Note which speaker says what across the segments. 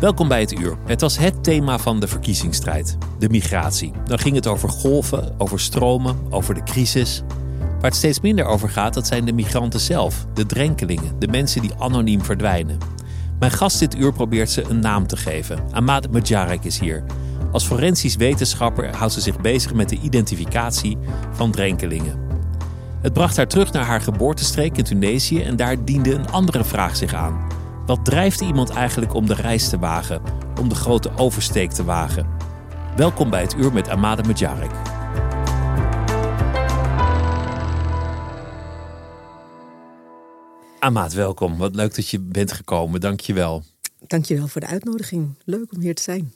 Speaker 1: Welkom bij het uur. Het was het thema van de verkiezingsstrijd: de migratie. Dan ging het over golven, over stromen, over de crisis. Waar het steeds minder over gaat, dat zijn de migranten zelf, de drenkelingen, de mensen die anoniem verdwijnen. Mijn gast dit uur probeert ze een naam te geven. Ahmad Majarek is hier. Als forensisch wetenschapper houdt ze zich bezig met de identificatie van drenkelingen. Het bracht haar terug naar haar geboortestreek in Tunesië en daar diende een andere vraag zich aan. Wat drijft iemand eigenlijk om de reis te wagen, om de grote oversteek te wagen? Welkom bij het uur met Amade Medjarek. Amaat, welkom. Wat leuk dat je bent gekomen. Dank je wel.
Speaker 2: Dank je wel voor de uitnodiging. Leuk om hier te zijn.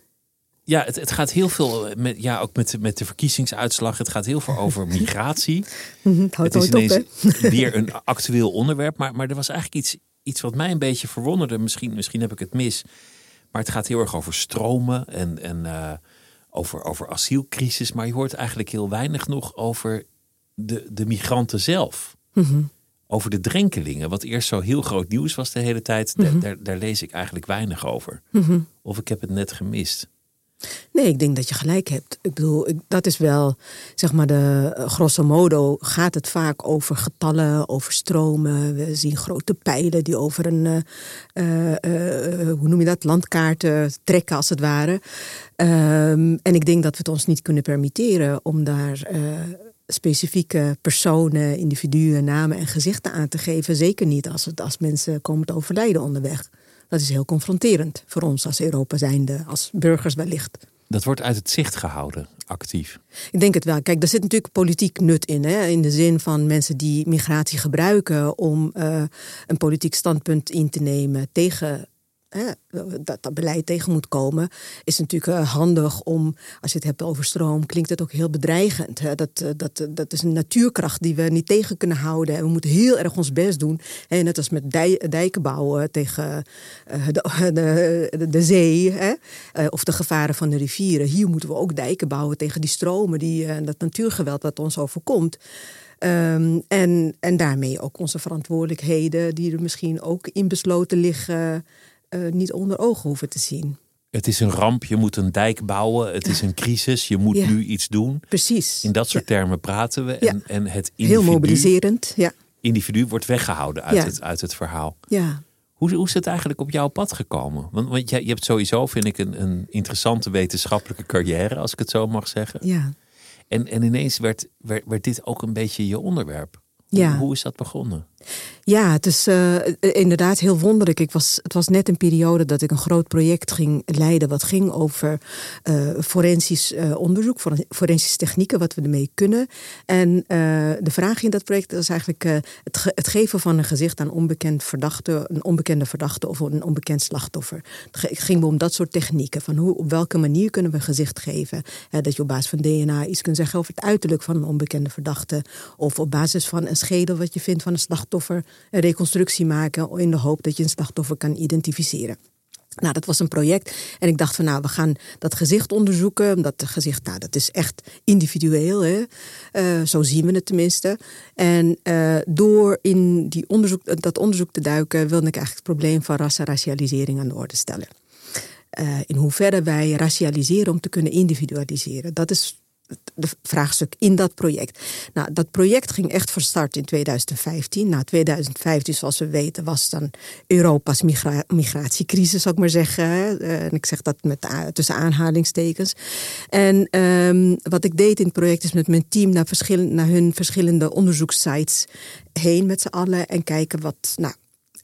Speaker 1: Ja, het, het gaat heel veel, eh, met, ja, ook met, met de verkiezingsuitslag. Het gaat heel veel over migratie.
Speaker 2: het houdt het is ineens op,
Speaker 1: weer een actueel onderwerp. Maar, maar er was eigenlijk iets, iets wat mij een beetje verwonderde. Misschien, misschien heb ik het mis. Maar het gaat heel erg over stromen en, en uh, over, over asielcrisis. Maar je hoort eigenlijk heel weinig nog over de, de migranten zelf.
Speaker 2: Mm
Speaker 1: Over de drenkelingen, wat eerst zo heel groot nieuws was de hele tijd.
Speaker 2: Mm
Speaker 1: daar, daar, lees ik eigenlijk weinig over.
Speaker 2: Mm
Speaker 1: Of ik heb het net gemist.
Speaker 2: Nee, ik denk dat je gelijk hebt. Ik bedoel, dat is wel, zeg maar, de grosso modo gaat het vaak over getallen, over stromen. We zien grote pijlen die over een, uh, uh, hoe noem je dat, landkaarten trekken als het ware. Um, en ik denk dat we het ons niet kunnen permitteren om daar specifieke personen, individuen, namen en gezichten aan te geven. Zeker niet als, het, als mensen komen te overlijden onderweg. Dat is heel confronterend voor ons als Europa zijnde, als burgers wellicht.
Speaker 1: Dat wordt uit het zicht gehouden, actief.
Speaker 2: Ik denk het wel. Kijk, er zit natuurlijk politiek nut in. Hè? In de zin van mensen die migratie gebruiken om uh, een politiek standpunt in te nemen tegen dat dat beleid tegen moet komen, is natuurlijk eh, handig om, als je het hebt over stroom, klinkt het ook heel bedreigend. Hè? Dat, eh, dat, dat is een natuurkracht die we niet tegen kunnen houden. En we moeten heel erg ons best doen. Hè? Net als met dijken bouwen tegen de, de, de, zee hè? of de gevaren van de rivieren. Hier moeten we ook dijken bouwen tegen die stromen, die, dat natuurgeweld dat ons overkomt. Um, en, en daarmee ook onze verantwoordelijkheden, die er misschien ook inbesloten liggen uh, niet onder ogen hoeven te zien.
Speaker 1: Het is een ramp, je moet een dijk bouwen, het is een crisis, je moet
Speaker 2: ja.
Speaker 1: nu iets doen.
Speaker 2: Precies.
Speaker 1: In dat soort
Speaker 2: ja.
Speaker 1: termen praten we. En, en het individu,
Speaker 2: Heel mobiliserend, ja.
Speaker 1: individu wordt weggehouden uit, het, uit het verhaal.
Speaker 2: Ja.
Speaker 1: Hoe, hoe is het eigenlijk op jouw pad gekomen? Want, want je, je hebt sowieso, vind ik, een, een interessante wetenschappelijke carrière, als ik het zo mag zeggen.
Speaker 2: Ja.
Speaker 1: En, en ineens werd, werd, werd dit ook een beetje je onderwerp.
Speaker 2: Ja.
Speaker 1: Hoe is dat begonnen?
Speaker 2: Ja, het is uh, inderdaad heel wonderlijk. Ik was, het was net een periode dat ik een groot project ging leiden. wat ging over uh, forensisch onderzoek, forensische technieken, wat we ermee kunnen. En de vraag in dat project was eigenlijk het, het, geven van een gezicht aan onbekend verdachte, een onbekende verdachte of een onbekend slachtoffer. Het ging om dat soort technieken. Van hoe, op welke manier kunnen we een gezicht geven? dat je op basis van DNA iets kunt zeggen over het uiterlijk van een onbekende verdachte. Of op basis van een schedel wat je vindt van een slachtoffer een reconstructie maken in de hoop dat je een slachtoffer kan identificeren. Nou, dat was een project. En ik dacht van nou, we gaan dat gezicht onderzoeken. Dat gezicht, nou, dat is echt individueel. Hè? Uh, zo zien we het tenminste. En uh, door in die onderzoek, dat onderzoek te duiken, wilde ik eigenlijk het probleem van rassenracialisering aan de orde stellen. In hoeverre wij racialiseren om te kunnen individualiseren. Dat is de vraagstuk in dat project. Nou, dat project ging echt van start in 2015. Nou, 2015, zoals we weten, was dan Europa's migratiecrisis, zou ik maar zeggen. En ik zeg dat met, tussen aanhalingstekens. En ehm, wat ik deed in het project is met mijn team naar, verschillende, naar hun verschillende onderzoekssites heen met z'n allen en kijken wat, nou,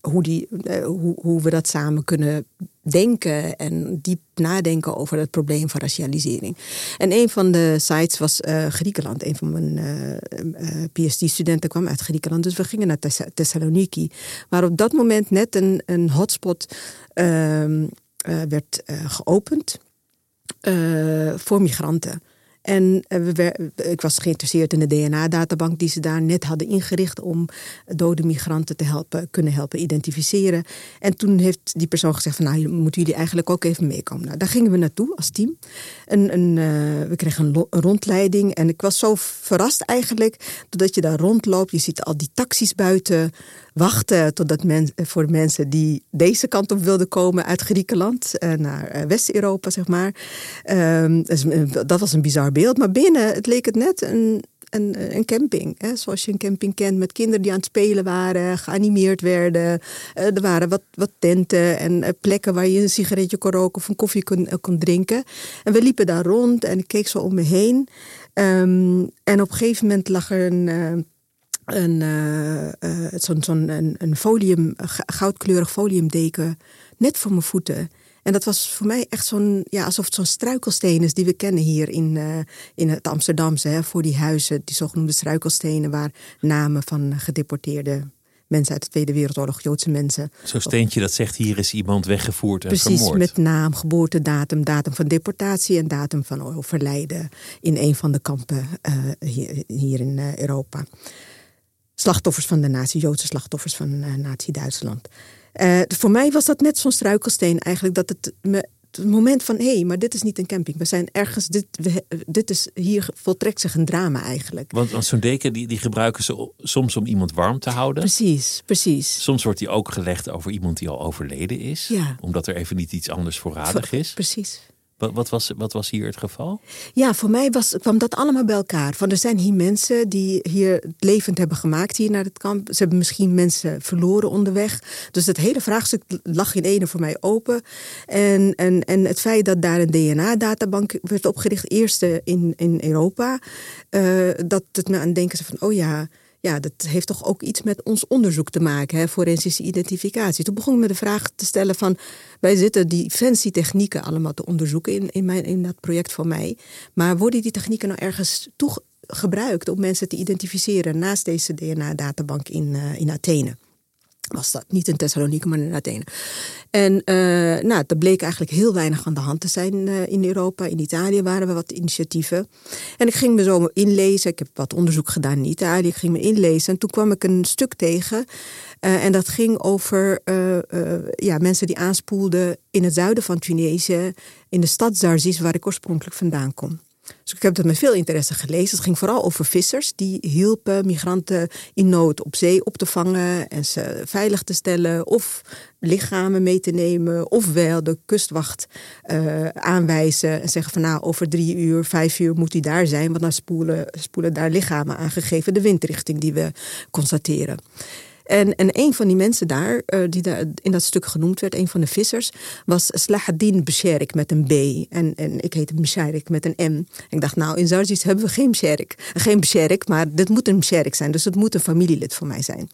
Speaker 2: hoe, die, eh, hoe, hoe we dat samen kunnen denken en diep nadenken over het probleem van racialisering. En een van de sites was uh, Griekenland. Een van mijn uh, PhD-studenten kwam uit Griekenland. Dus we gingen naar Thessaloniki, waar op dat moment net een, een hotspot ehm, werd geopend voor migranten. En eh, ik was geïnteresseerd in de DNA-databank die ze daar net hadden ingericht om dode migranten te helpen, kunnen helpen identificeren. En toen heeft die persoon gezegd van nou, moeten jullie eigenlijk ook even meekomen. Nou, daar gingen we naartoe als team. Eh, we kregen een, rondleiding en ik was zo verrast eigenlijk, doordat je daar rondloopt, je ziet al die taxis buiten wachten totdat men, voor mensen die deze kant op wilden komen uit Griekenland naar West-Europa, zeg maar. Ehm, dat was een bizar beeld. Maar binnen, het leek het net een, een, een camping. Hè? Zoals je een camping kent met kinderen die aan het spelen waren, geanimeerd werden. Uh, er waren wat, wat tenten en uh, plekken waar je een sigaretje kon roken of een koffie kon, kon drinken. En we liepen daar rond en ik keek zo om me heen. Um, en op een gegeven moment lag er een een, zo'n zo'n een, een folium, goudkleurig foliumdeken net voor mijn voeten. En dat was voor mij echt zo'n, ja, alsof het zo'n struikelsteen is die we kennen hier in, uh, in het Amsterdamse. Hè, voor die huizen, die zogenoemde struikelstenen, waar namen van gedeporteerde mensen uit de Tweede Wereldoorlog, Joodse mensen.
Speaker 1: Zo'n steentje dat zegt hier is iemand weggevoerd en
Speaker 2: Precies,
Speaker 1: vermoord.
Speaker 2: met naam, geboortedatum, datum van deportatie en datum van overlijden in een van de kampen uh, hier, hier, in uh, Europa slachtoffers van de nazi, Joodse slachtoffers van Nazi-Duitsland. Uh, voor mij was dat net zo'n struikelsteen eigenlijk, dat het me het moment van hé, hey, maar dit is niet een camping. We zijn ergens, dit, we, dit is, hier voltrekt zich een drama eigenlijk.
Speaker 1: Want, want zo'n deken die, die gebruiken ze soms om iemand warm te houden.
Speaker 2: Precies, precies.
Speaker 1: Soms wordt die ook gelegd over iemand die al overleden is.
Speaker 2: Ja.
Speaker 1: Omdat er even niet iets anders voorradig is.
Speaker 2: Precies.
Speaker 1: Wat, wat, was, wat was hier het geval?
Speaker 2: Ja, voor mij was, kwam dat allemaal bij elkaar. Van er zijn hier mensen die hier het levend hebben gemaakt hier naar het kamp. Ze hebben misschien mensen verloren onderweg. Dus het hele vraagstuk lag in ene voor mij open. En, en, en het feit dat daar een DNA-databank werd opgericht, eerste in, in Europa, uh, dat het me aan denken van, oh ja ja, dat heeft toch ook iets met ons onderzoek te maken, hè, forensische identificatie. Toen begon ik me de vraag te stellen van, wij zitten die fancy technieken allemaal te onderzoeken in, in, mijn, in dat project voor mij. Maar worden die technieken nou ergens toe gebruikt om mensen te identificeren naast deze DNA-databank in, uh, in Athene? Was dat. Niet in Thessaloniki, maar in Athene. En uh, nou, er bleek eigenlijk heel weinig aan de hand te zijn uh, in Europa. In Italië waren we wat initiatieven. En ik ging me zo inlezen. Ik heb wat onderzoek gedaan in Italië. Ik ging me inlezen. En toen kwam ik een stuk tegen. Uh, en dat ging over ja, mensen die aanspoelden in het zuiden van Tunesië. In de stad Zarzis, waar ik oorspronkelijk vandaan kom. Dus ik heb dat met veel interesse gelezen. Het ging vooral over vissers die hielpen migranten in nood op zee op te vangen en ze veilig te stellen of lichamen mee te nemen. Ofwel de kustwacht uh, aanwijzen en zeggen van nou over drie uur, vijf uur moet hij daar zijn. Want dan spoelen, spoelen daar lichamen aangegeven de windrichting die we constateren. En, en een van die mensen daar, uh, die daar in dat stuk genoemd werd, een van de vissers, was Slahaddin Besherik met een B. En, en ik heette Besherik met een M. Ik dacht, nou, in Zarzis hebben we geen Besherik. Geen Besherik, maar dit moet een Besherik zijn. Dus het moet een familielid van mij zijn.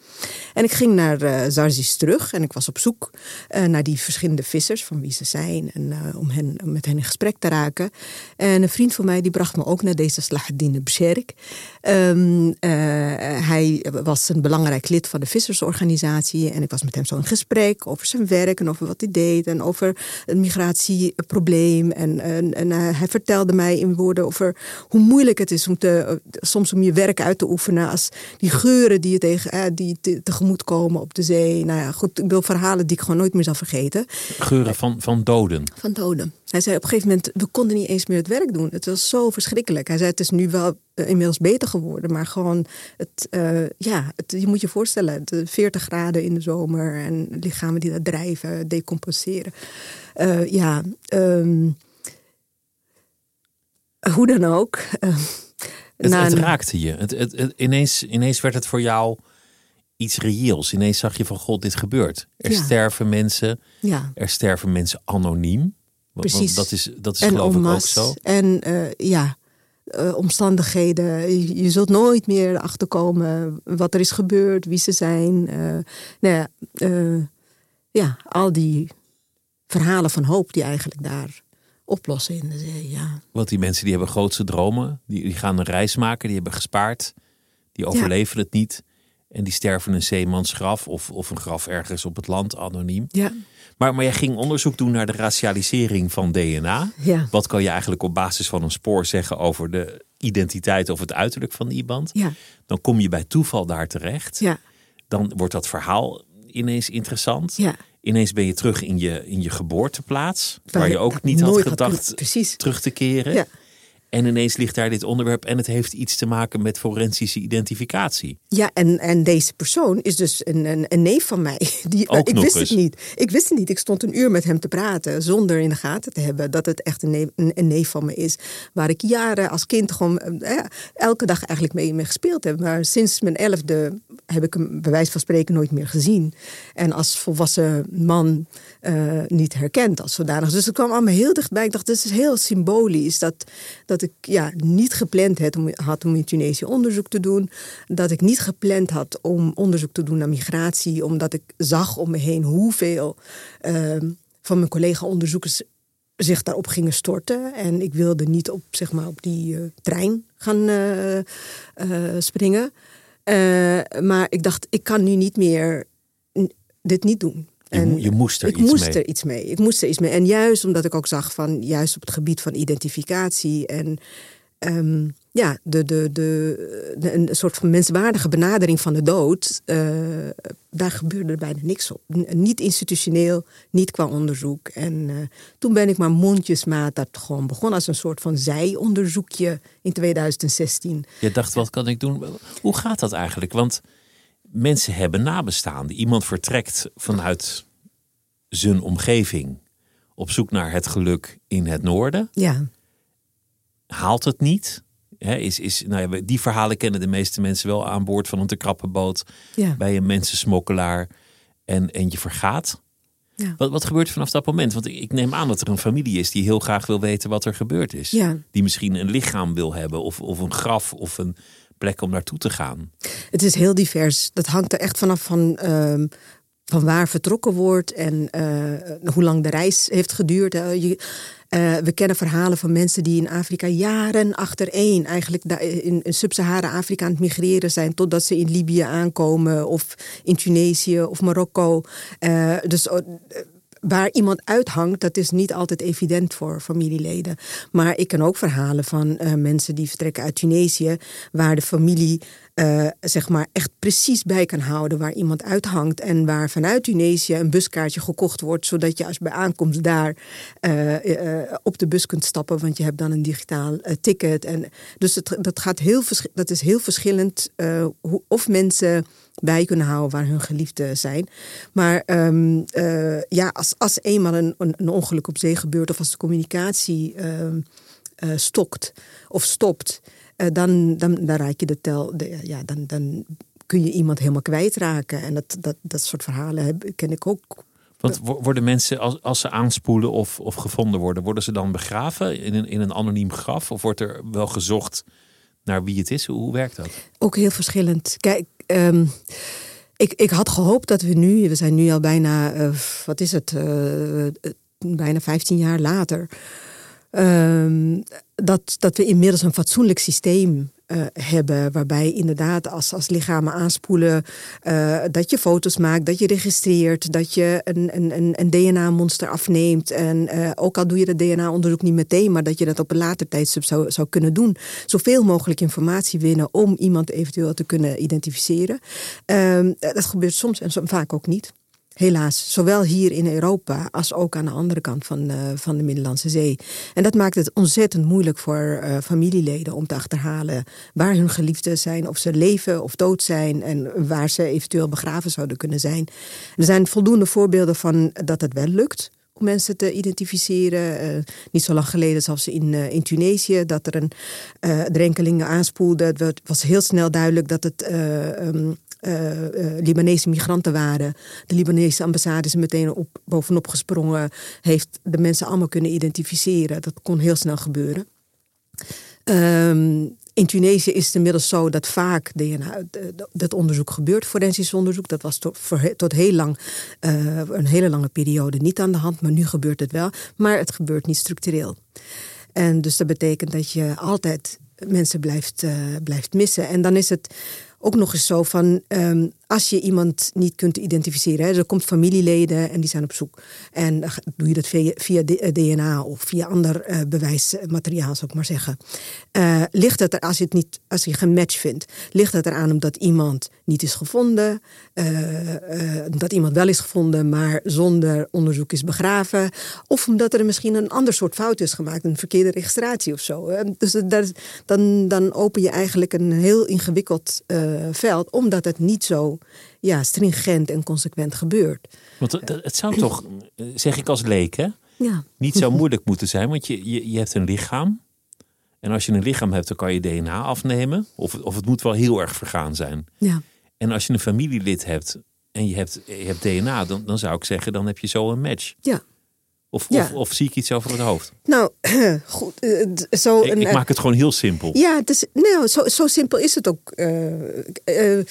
Speaker 2: En ik ging naar uh, Zarzis terug en ik was op zoek uh, naar die verschillende vissers, van wie ze zijn, en om, hen, met hen in gesprek te raken. En een vriend van mij die bracht me ook naar deze Slahaddin Besherik. Um, hij was een belangrijk lid van de vissers vissersorganisatie. En ik was met hem zo in gesprek over zijn werk en over wat hij deed. En over het migratieprobleem. En, en, en hij vertelde mij in woorden over hoe moeilijk het is om te, soms om je werk uit te oefenen. Als die geuren die je tegen, eh, die te, tegemoet komen op de zee. Nou ja, goed, ik wil verhalen die ik gewoon nooit meer zal vergeten.
Speaker 1: Geuren van, van doden?
Speaker 2: Van doden. Hij zei op een gegeven moment, we konden niet eens meer het werk doen. Het was zo verschrikkelijk. Hij zei, het is nu wel uh, inmiddels beter geworden. Maar gewoon, het, uh, ja, het, je moet je voorstellen, de 40 graden in de zomer en lichamen die dat drijven, decompenseren. Uh, ja, um, Hoe dan ook.
Speaker 1: Het, het, raakte je. Het, het, ineens, ineens werd het voor jou iets reëels. Ineens zag je van god, dit gebeurt. Er sterven mensen.
Speaker 2: Ja.
Speaker 1: Er sterven mensen anoniem.
Speaker 2: Precies.
Speaker 1: dat is, dat is en geloof ik ook zo.
Speaker 2: En uh, ja, uh, omstandigheden. Je, je, zult nooit meer achterkomen wat er is gebeurd, wie ze zijn. Uh, nou ja, ja, al die verhalen van hoop die eigenlijk daar oplossen in de zee. Ja.
Speaker 1: Want die mensen die hebben grootste dromen, die, die gaan een reis maken, die hebben gespaard, die overleven het niet. En die sterven een zeemansgraf of, of een graf ergens op het land, anoniem.
Speaker 2: Ja.
Speaker 1: Maar, maar jij ging onderzoek doen naar de racialisering van DNA.
Speaker 2: Ja.
Speaker 1: Wat kan je eigenlijk op basis van een spoor zeggen over de identiteit of het uiterlijk van iemand?
Speaker 2: Ja.
Speaker 1: Dan kom je bij toeval daar terecht.
Speaker 2: Ja.
Speaker 1: Dan wordt dat verhaal ineens interessant.
Speaker 2: Ja.
Speaker 1: Ineens ben je terug in je, in je geboorteplaats, waar, je ook niet had gedacht
Speaker 2: had,
Speaker 1: terug te keren.
Speaker 2: Ja.
Speaker 1: En ineens ligt daar dit onderwerp en het heeft iets te maken met forensische identificatie.
Speaker 2: Ja, en, en deze persoon is dus een, een, een neef van mij. Die,
Speaker 1: Ook
Speaker 2: ik wist
Speaker 1: eens.
Speaker 2: het niet. Ik wist het niet. Ik stond een uur met hem te praten zonder in de gaten te hebben dat het echt een neef, een, een neef van me is. Waar ik jaren als kind gewoon eh, elke dag eigenlijk mee, mee gespeeld heb. Maar sinds mijn elfde heb ik hem bij wijze van spreken nooit meer gezien. En als volwassen man uh, niet herkend als zodanig. Dus het kwam allemaal heel dichtbij. Ik dacht, dit is heel symbolisch. Dat, dat ik ja, niet gepland had om, in Tunesië onderzoek te doen. Dat ik niet gepland had om onderzoek te doen naar migratie. Omdat ik zag om me heen hoeveel uh, van mijn collega-onderzoekers zich daarop gingen storten. En ik wilde niet op, zeg maar, op die uh, trein gaan springen. maar ik dacht, ik kan nu niet meer dit niet doen.
Speaker 1: En je, moest er
Speaker 2: ik
Speaker 1: iets
Speaker 2: moest
Speaker 1: mee.
Speaker 2: er iets mee. Ik moest er iets mee. En juist omdat ik ook zag van, juist op het gebied van identificatie en um, ja, de, de, de, de, een soort van menswaardige benadering van de dood, uh, daar gebeurde bijna niks op. Niet institutioneel, niet qua onderzoek. En uh, toen ben ik maar mondjesmaat dat gewoon begonnen als een soort van zijonderzoekje in 2016.
Speaker 1: Je dacht, wat kan ik doen? Hoe gaat dat eigenlijk? Want mensen hebben nabestaanden. Iemand vertrekt vanuit zijn omgeving op zoek naar het geluk in het noorden.
Speaker 2: Ja.
Speaker 1: Haalt het niet. He, is, is, nou ja, die verhalen kennen de meeste mensen wel aan boord van een te krappe boot.
Speaker 2: Ja.
Speaker 1: Bij een mensensmokkelaar. En, en je vergaat.
Speaker 2: Ja.
Speaker 1: Wat, wat gebeurt vanaf dat moment? Want ik, ik neem aan dat er een familie is die heel graag wil weten wat er gebeurd is.
Speaker 2: Ja.
Speaker 1: Die misschien een lichaam wil hebben of, of een graf of een plek om naartoe te gaan.
Speaker 2: Het is heel divers. Dat hangt er echt vanaf van, uh, van waar vertrokken wordt en uh, hoe lang de reis heeft geduurd. Je, uh, we kennen verhalen van mensen die in Afrika jaren achtereen eigenlijk in, in Sub-Sahara-Afrika aan het migreren zijn totdat ze in Libië aankomen of in Tunesië of Marokko. Dus waar iemand uithangt, dat is niet altijd evident voor familieleden. Maar ik ken ook verhalen van uh, mensen die vertrekken uit Tunesië, waar de familie uh, zeg maar echt precies bij kan houden waar iemand uithangt. En waar vanuit Tunesië een buskaartje gekocht wordt, zodat je als bij aankomst daar uh, op de bus kunt stappen, want je hebt dan een digitaal ticket. En dus dat, gaat heel, dat is heel verschillend hoe, of mensen bij kunnen houden waar hun geliefden zijn. Maar um, uh, ja, als, als eenmaal een, een, ongeluk op zee gebeurt of als de communicatie uh, stokt of stopt, dan, dan, dan raak je de tel. Ja, dan, dan kun je iemand helemaal kwijtraken. En dat, dat, dat soort verhalen heb, ken ik ook.
Speaker 1: Want worden mensen, als, als ze aanspoelen of, of gevonden worden, worden ze dan begraven in een, in een anoniem graf? Of wordt er wel gezocht naar wie het is? Hoe, werkt dat?
Speaker 2: Ook heel verschillend. Kijk, um, ik, ik had gehoopt dat we nu, we zijn nu al bijna, uh, wat is het, uh, bijna 15 jaar later, um, dat, dat we inmiddels een fatsoenlijk systeem uh, hebben. Waarbij inderdaad als, als lichamen aanspoelen, uh, dat je foto's maakt, dat je registreert, dat je een, een, een DNA-monster afneemt. En uh, ook al doe je dat DNA-onderzoek niet meteen, maar dat je dat op een later tijdstip zou, zou kunnen doen. Zoveel mogelijk informatie winnen om iemand eventueel te kunnen identificeren. dat gebeurt soms en vaak ook niet. Helaas, zowel hier in Europa als ook aan de andere kant van, uh, van de Middellandse Zee. En dat maakt het ontzettend moeilijk voor uh, familieleden om te achterhalen waar hun geliefden zijn, of ze leven of dood zijn en waar ze eventueel begraven zouden kunnen zijn. Er zijn voldoende voorbeelden van dat het wel lukt om mensen te identificeren. Uh, niet zo lang geleden, zelfs in, in Tunesië, dat er een uh, aanspoelde. Het was heel snel duidelijk dat het um, Libanese migranten waren. De Libanese ambassade is meteen op, bovenop gesprongen, heeft de mensen allemaal kunnen identificeren. Dat kon heel snel gebeuren. Um, in Tunesië is het inmiddels zo dat vaak DNA, dat onderzoek gebeurt, forensisch onderzoek. Dat was tot, tot heel lang, een hele lange periode niet aan de hand, maar nu gebeurt het wel. Maar het gebeurt niet structureel. En dus dat betekent dat je altijd mensen blijft, blijft missen. En dan is het ook nog eens zo van um, als je iemand niet kunt identificeren, hè, er komt familieleden en die zijn op zoek. En doe je dat via, via DNA of via ander uh, bewijsmateriaal, zou ik maar zeggen. Uh, ligt het er, als je het niet, als je geen match vindt, ligt het eraan omdat iemand niet is gevonden, uh, dat iemand wel is gevonden, maar zonder onderzoek is begraven, of omdat er misschien een ander soort fout is gemaakt, een verkeerde registratie of zo. Dus dan, dan open je eigenlijk een heel ingewikkeld veld, omdat het niet zo ja, stringent en consequent gebeurt.
Speaker 1: Want het zou toch, zeg ik als leek, hè?
Speaker 2: Ja.
Speaker 1: niet zo moeilijk moeten zijn. Want je, je, je hebt een lichaam. En als je een lichaam hebt, dan kan je DNA afnemen. Of, of het moet wel heel erg vergaan zijn.
Speaker 2: Ja.
Speaker 1: En als je een familielid hebt en je hebt, je hebt DNA, dan, dan zou ik zeggen, dan heb je zo een match.
Speaker 2: Ja.
Speaker 1: Of, of, of, zie ik iets over het hoofd?
Speaker 2: Nou, goed. Uh, zo
Speaker 1: ik, ik, maak het gewoon heel simpel.
Speaker 2: Ja, het is, nou, zo, zo simpel is het ook. Uh, Ehm,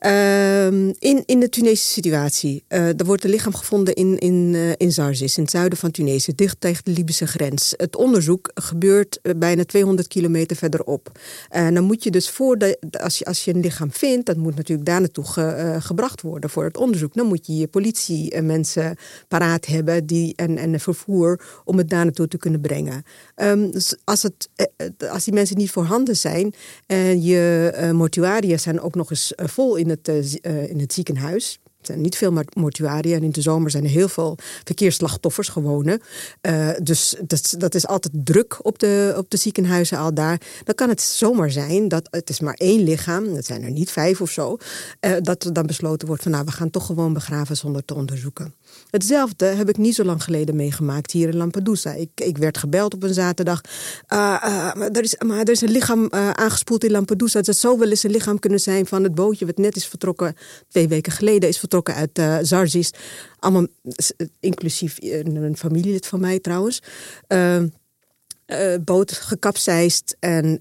Speaker 2: in, in de Tunesische situatie. Uh, er wordt een lichaam gevonden in, in, uh, in Zarzis, in het zuiden van Tunesië, dicht tegen de Libische grens. Het onderzoek gebeurt uh, bijna 200 kilometer verderop. dan moet je dus voor de, als, je, als je een lichaam vindt, dat moet natuurlijk daar naartoe ge, gebracht worden voor het onderzoek. Dan moet je je politiemensen paraat hebben die, en, en vervoer om het daar naartoe te kunnen brengen. Um, dus als, het, als die mensen niet voorhanden zijn en je mortuaria zijn ook nog eens vol in het, uh, in het ziekenhuis. Er zijn niet veel mortuaria en in de zomer zijn er heel veel verkeersslachtoffers gewonnen. Uh, dus dat, dat, is altijd druk op de, op de ziekenhuizen al daar. Dan kan het zomaar zijn dat het is maar één lichaam, dat zijn er niet vijf of zo, dat er dan besloten wordt van nou we gaan toch gewoon begraven zonder te onderzoeken. Hetzelfde heb ik niet zo lang geleden meegemaakt hier in Lampedusa. Ik, ik werd gebeld op een zaterdag. Uh, uh, maar, er is, er is een lichaam uh, aangespoeld in Lampedusa. Het zou wel eens een lichaam kunnen zijn van het bootje... wat net is vertrokken, twee weken geleden is vertrokken uit Zarzis. Allemaal, inclusief een familielid van mij trouwens. boot gekapseist en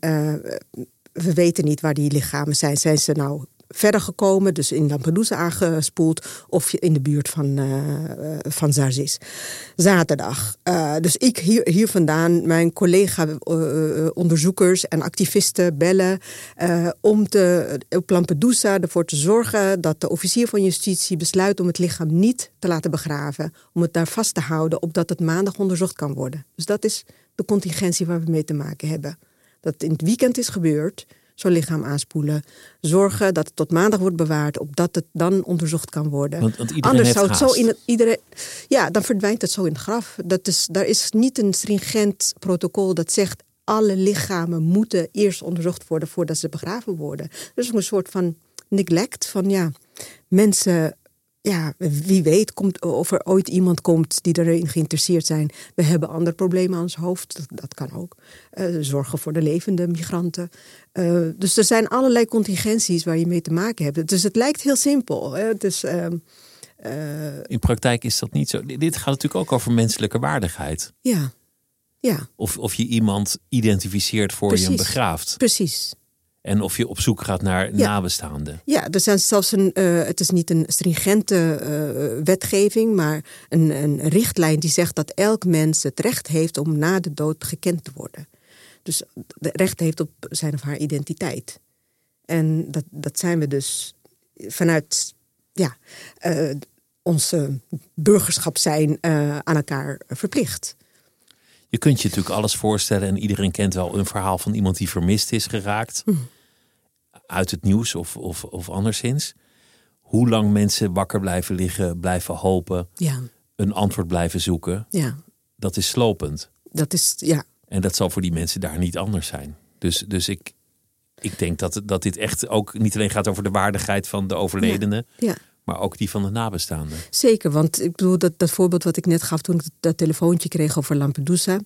Speaker 2: we weten niet waar die lichamen zijn. Zijn ze nou verder gekomen, dus in Lampedusa aangespoeld of in de buurt van, uh, van Zarzis. Zaterdag. Uh, dus ik hier, hier vandaan, mijn collega-onderzoekers en activisten bellen om te, op Lampedusa ervoor te zorgen dat de officier van justitie besluit om het lichaam niet te laten begraven, om het daar vast te houden, opdat het maandag onderzocht kan worden. Dus dat is de contingentie waar we mee te maken hebben. Dat in het weekend is gebeurd zo'n lichaam aanspoelen. Zorgen dat het tot maandag wordt bewaard, opdat het dan onderzocht kan worden.
Speaker 1: Want, want Anders zou het
Speaker 2: zo in het, iedereen. Ja, dan verdwijnt het zo in het graf. Dat is, daar is niet een stringent protocol dat zegt alle lichamen moeten eerst onderzocht worden voordat ze begraven worden. Dus een soort van neglect van ja, mensen ja, wie weet komt, of er ooit iemand komt die erin geïnteresseerd zijn. We hebben andere problemen aan ons hoofd, dat, dat kan ook. Uh, zorgen voor de levende migranten. Uh, dus er zijn allerlei contingenties waar je mee te maken hebt. Dus het lijkt heel simpel. Hè? Dus, uh,
Speaker 1: In praktijk is dat niet zo. Dit gaat natuurlijk ook over menselijke waardigheid.
Speaker 2: Ja. ja.
Speaker 1: Of, of je iemand identificeert voor
Speaker 2: Precies.
Speaker 1: je hem begraaft.
Speaker 2: Precies.
Speaker 1: En of je op zoek gaat naar
Speaker 2: Ja.
Speaker 1: nabestaanden.
Speaker 2: Ja, er zijn zelfs een, uh, het is niet een stringente uh, wetgeving, maar een, een richtlijn die zegt dat elk mens het recht heeft om na de dood gekend te worden. Dus het recht heeft op zijn of haar identiteit. En dat, dat zijn we dus vanuit ja, uh, onze burgerschap zijn aan elkaar verplicht.
Speaker 1: Je kunt je natuurlijk alles voorstellen en iedereen kent wel een verhaal van iemand die vermist is geraakt.
Speaker 2: Hm.
Speaker 1: Uit het nieuws of, of, of anderszins. Hoe lang mensen wakker blijven liggen, blijven hopen,
Speaker 2: Ja,
Speaker 1: een antwoord blijven zoeken,
Speaker 2: ja,
Speaker 1: dat is slopend.
Speaker 2: dat is, ja,
Speaker 1: En dat zal voor die mensen daar niet anders zijn. Dus, dus ik, ik denk dat, dat dit echt ook niet alleen gaat over de waardigheid van de overledene,
Speaker 2: ja.
Speaker 1: Maar ook die van de nabestaanden.
Speaker 2: Zeker, want ik bedoel dat, dat voorbeeld wat ik net gaf toen ik dat telefoontje kreeg over Lampedusa.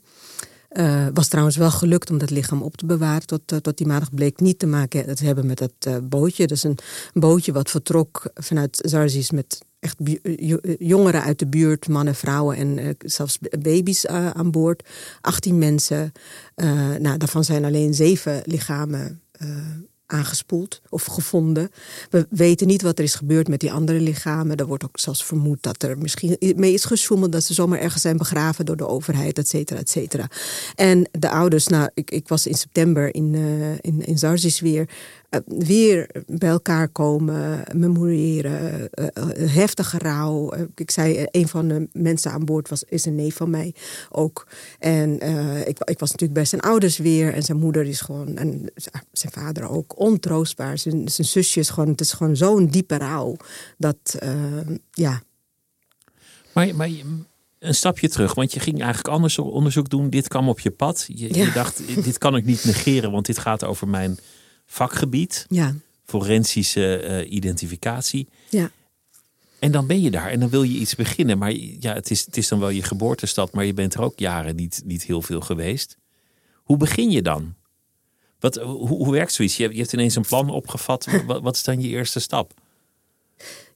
Speaker 2: Uh, was trouwens wel gelukt om dat lichaam op te bewaren. Tot, uh, tot die maandag bleek niet te maken te hebben met dat uh, bootje. Dat is een bootje wat vertrok vanuit Zarzis met echt jongeren uit de buurt, mannen, vrouwen en zelfs baby's aan boord. 18 mensen. nou, daarvan zijn alleen zeven lichamen aangespoeld of gevonden. We weten niet wat er is gebeurd met die andere lichamen. Er wordt ook zelfs vermoed dat er misschien mee is gesjoemeld... dat ze zomaar ergens zijn begraven door de overheid, et cetera, et cetera. En de ouders, nou, ik, ik was in september in, uh, in, in Zarzis weer... Eh, weer bij elkaar komen, memoriëren, uh, heftige rouw. ik zei, een van de mensen aan boord was, is een neef van mij ook. En ik, ik was natuurlijk bij zijn ouders weer. En zijn moeder is gewoon, en zijn vader ook, ontroostbaar. Zijn, zijn zusje is gewoon, het is gewoon zo'n diepe rouw. Dat, ja.
Speaker 1: Maar, maar een stapje terug, want je ging eigenlijk anders onderzoek doen. Dit kwam op je pad. Je, ja. je dacht, dit kan ik niet negeren, want dit gaat over mijn vakgebied.
Speaker 2: Ja.
Speaker 1: Forensische uh, identificatie.
Speaker 2: Ja.
Speaker 1: En dan ben je daar en dan wil je iets beginnen. Maar ja, het is, het is dan wel je geboortestad, maar je bent er ook jaren niet, niet heel veel geweest. Hoe begin je dan? Wat, hoe, hoe werkt zoiets? Je hebt, je hebt ineens een plan opgevat. wat, wat is dan je eerste stap?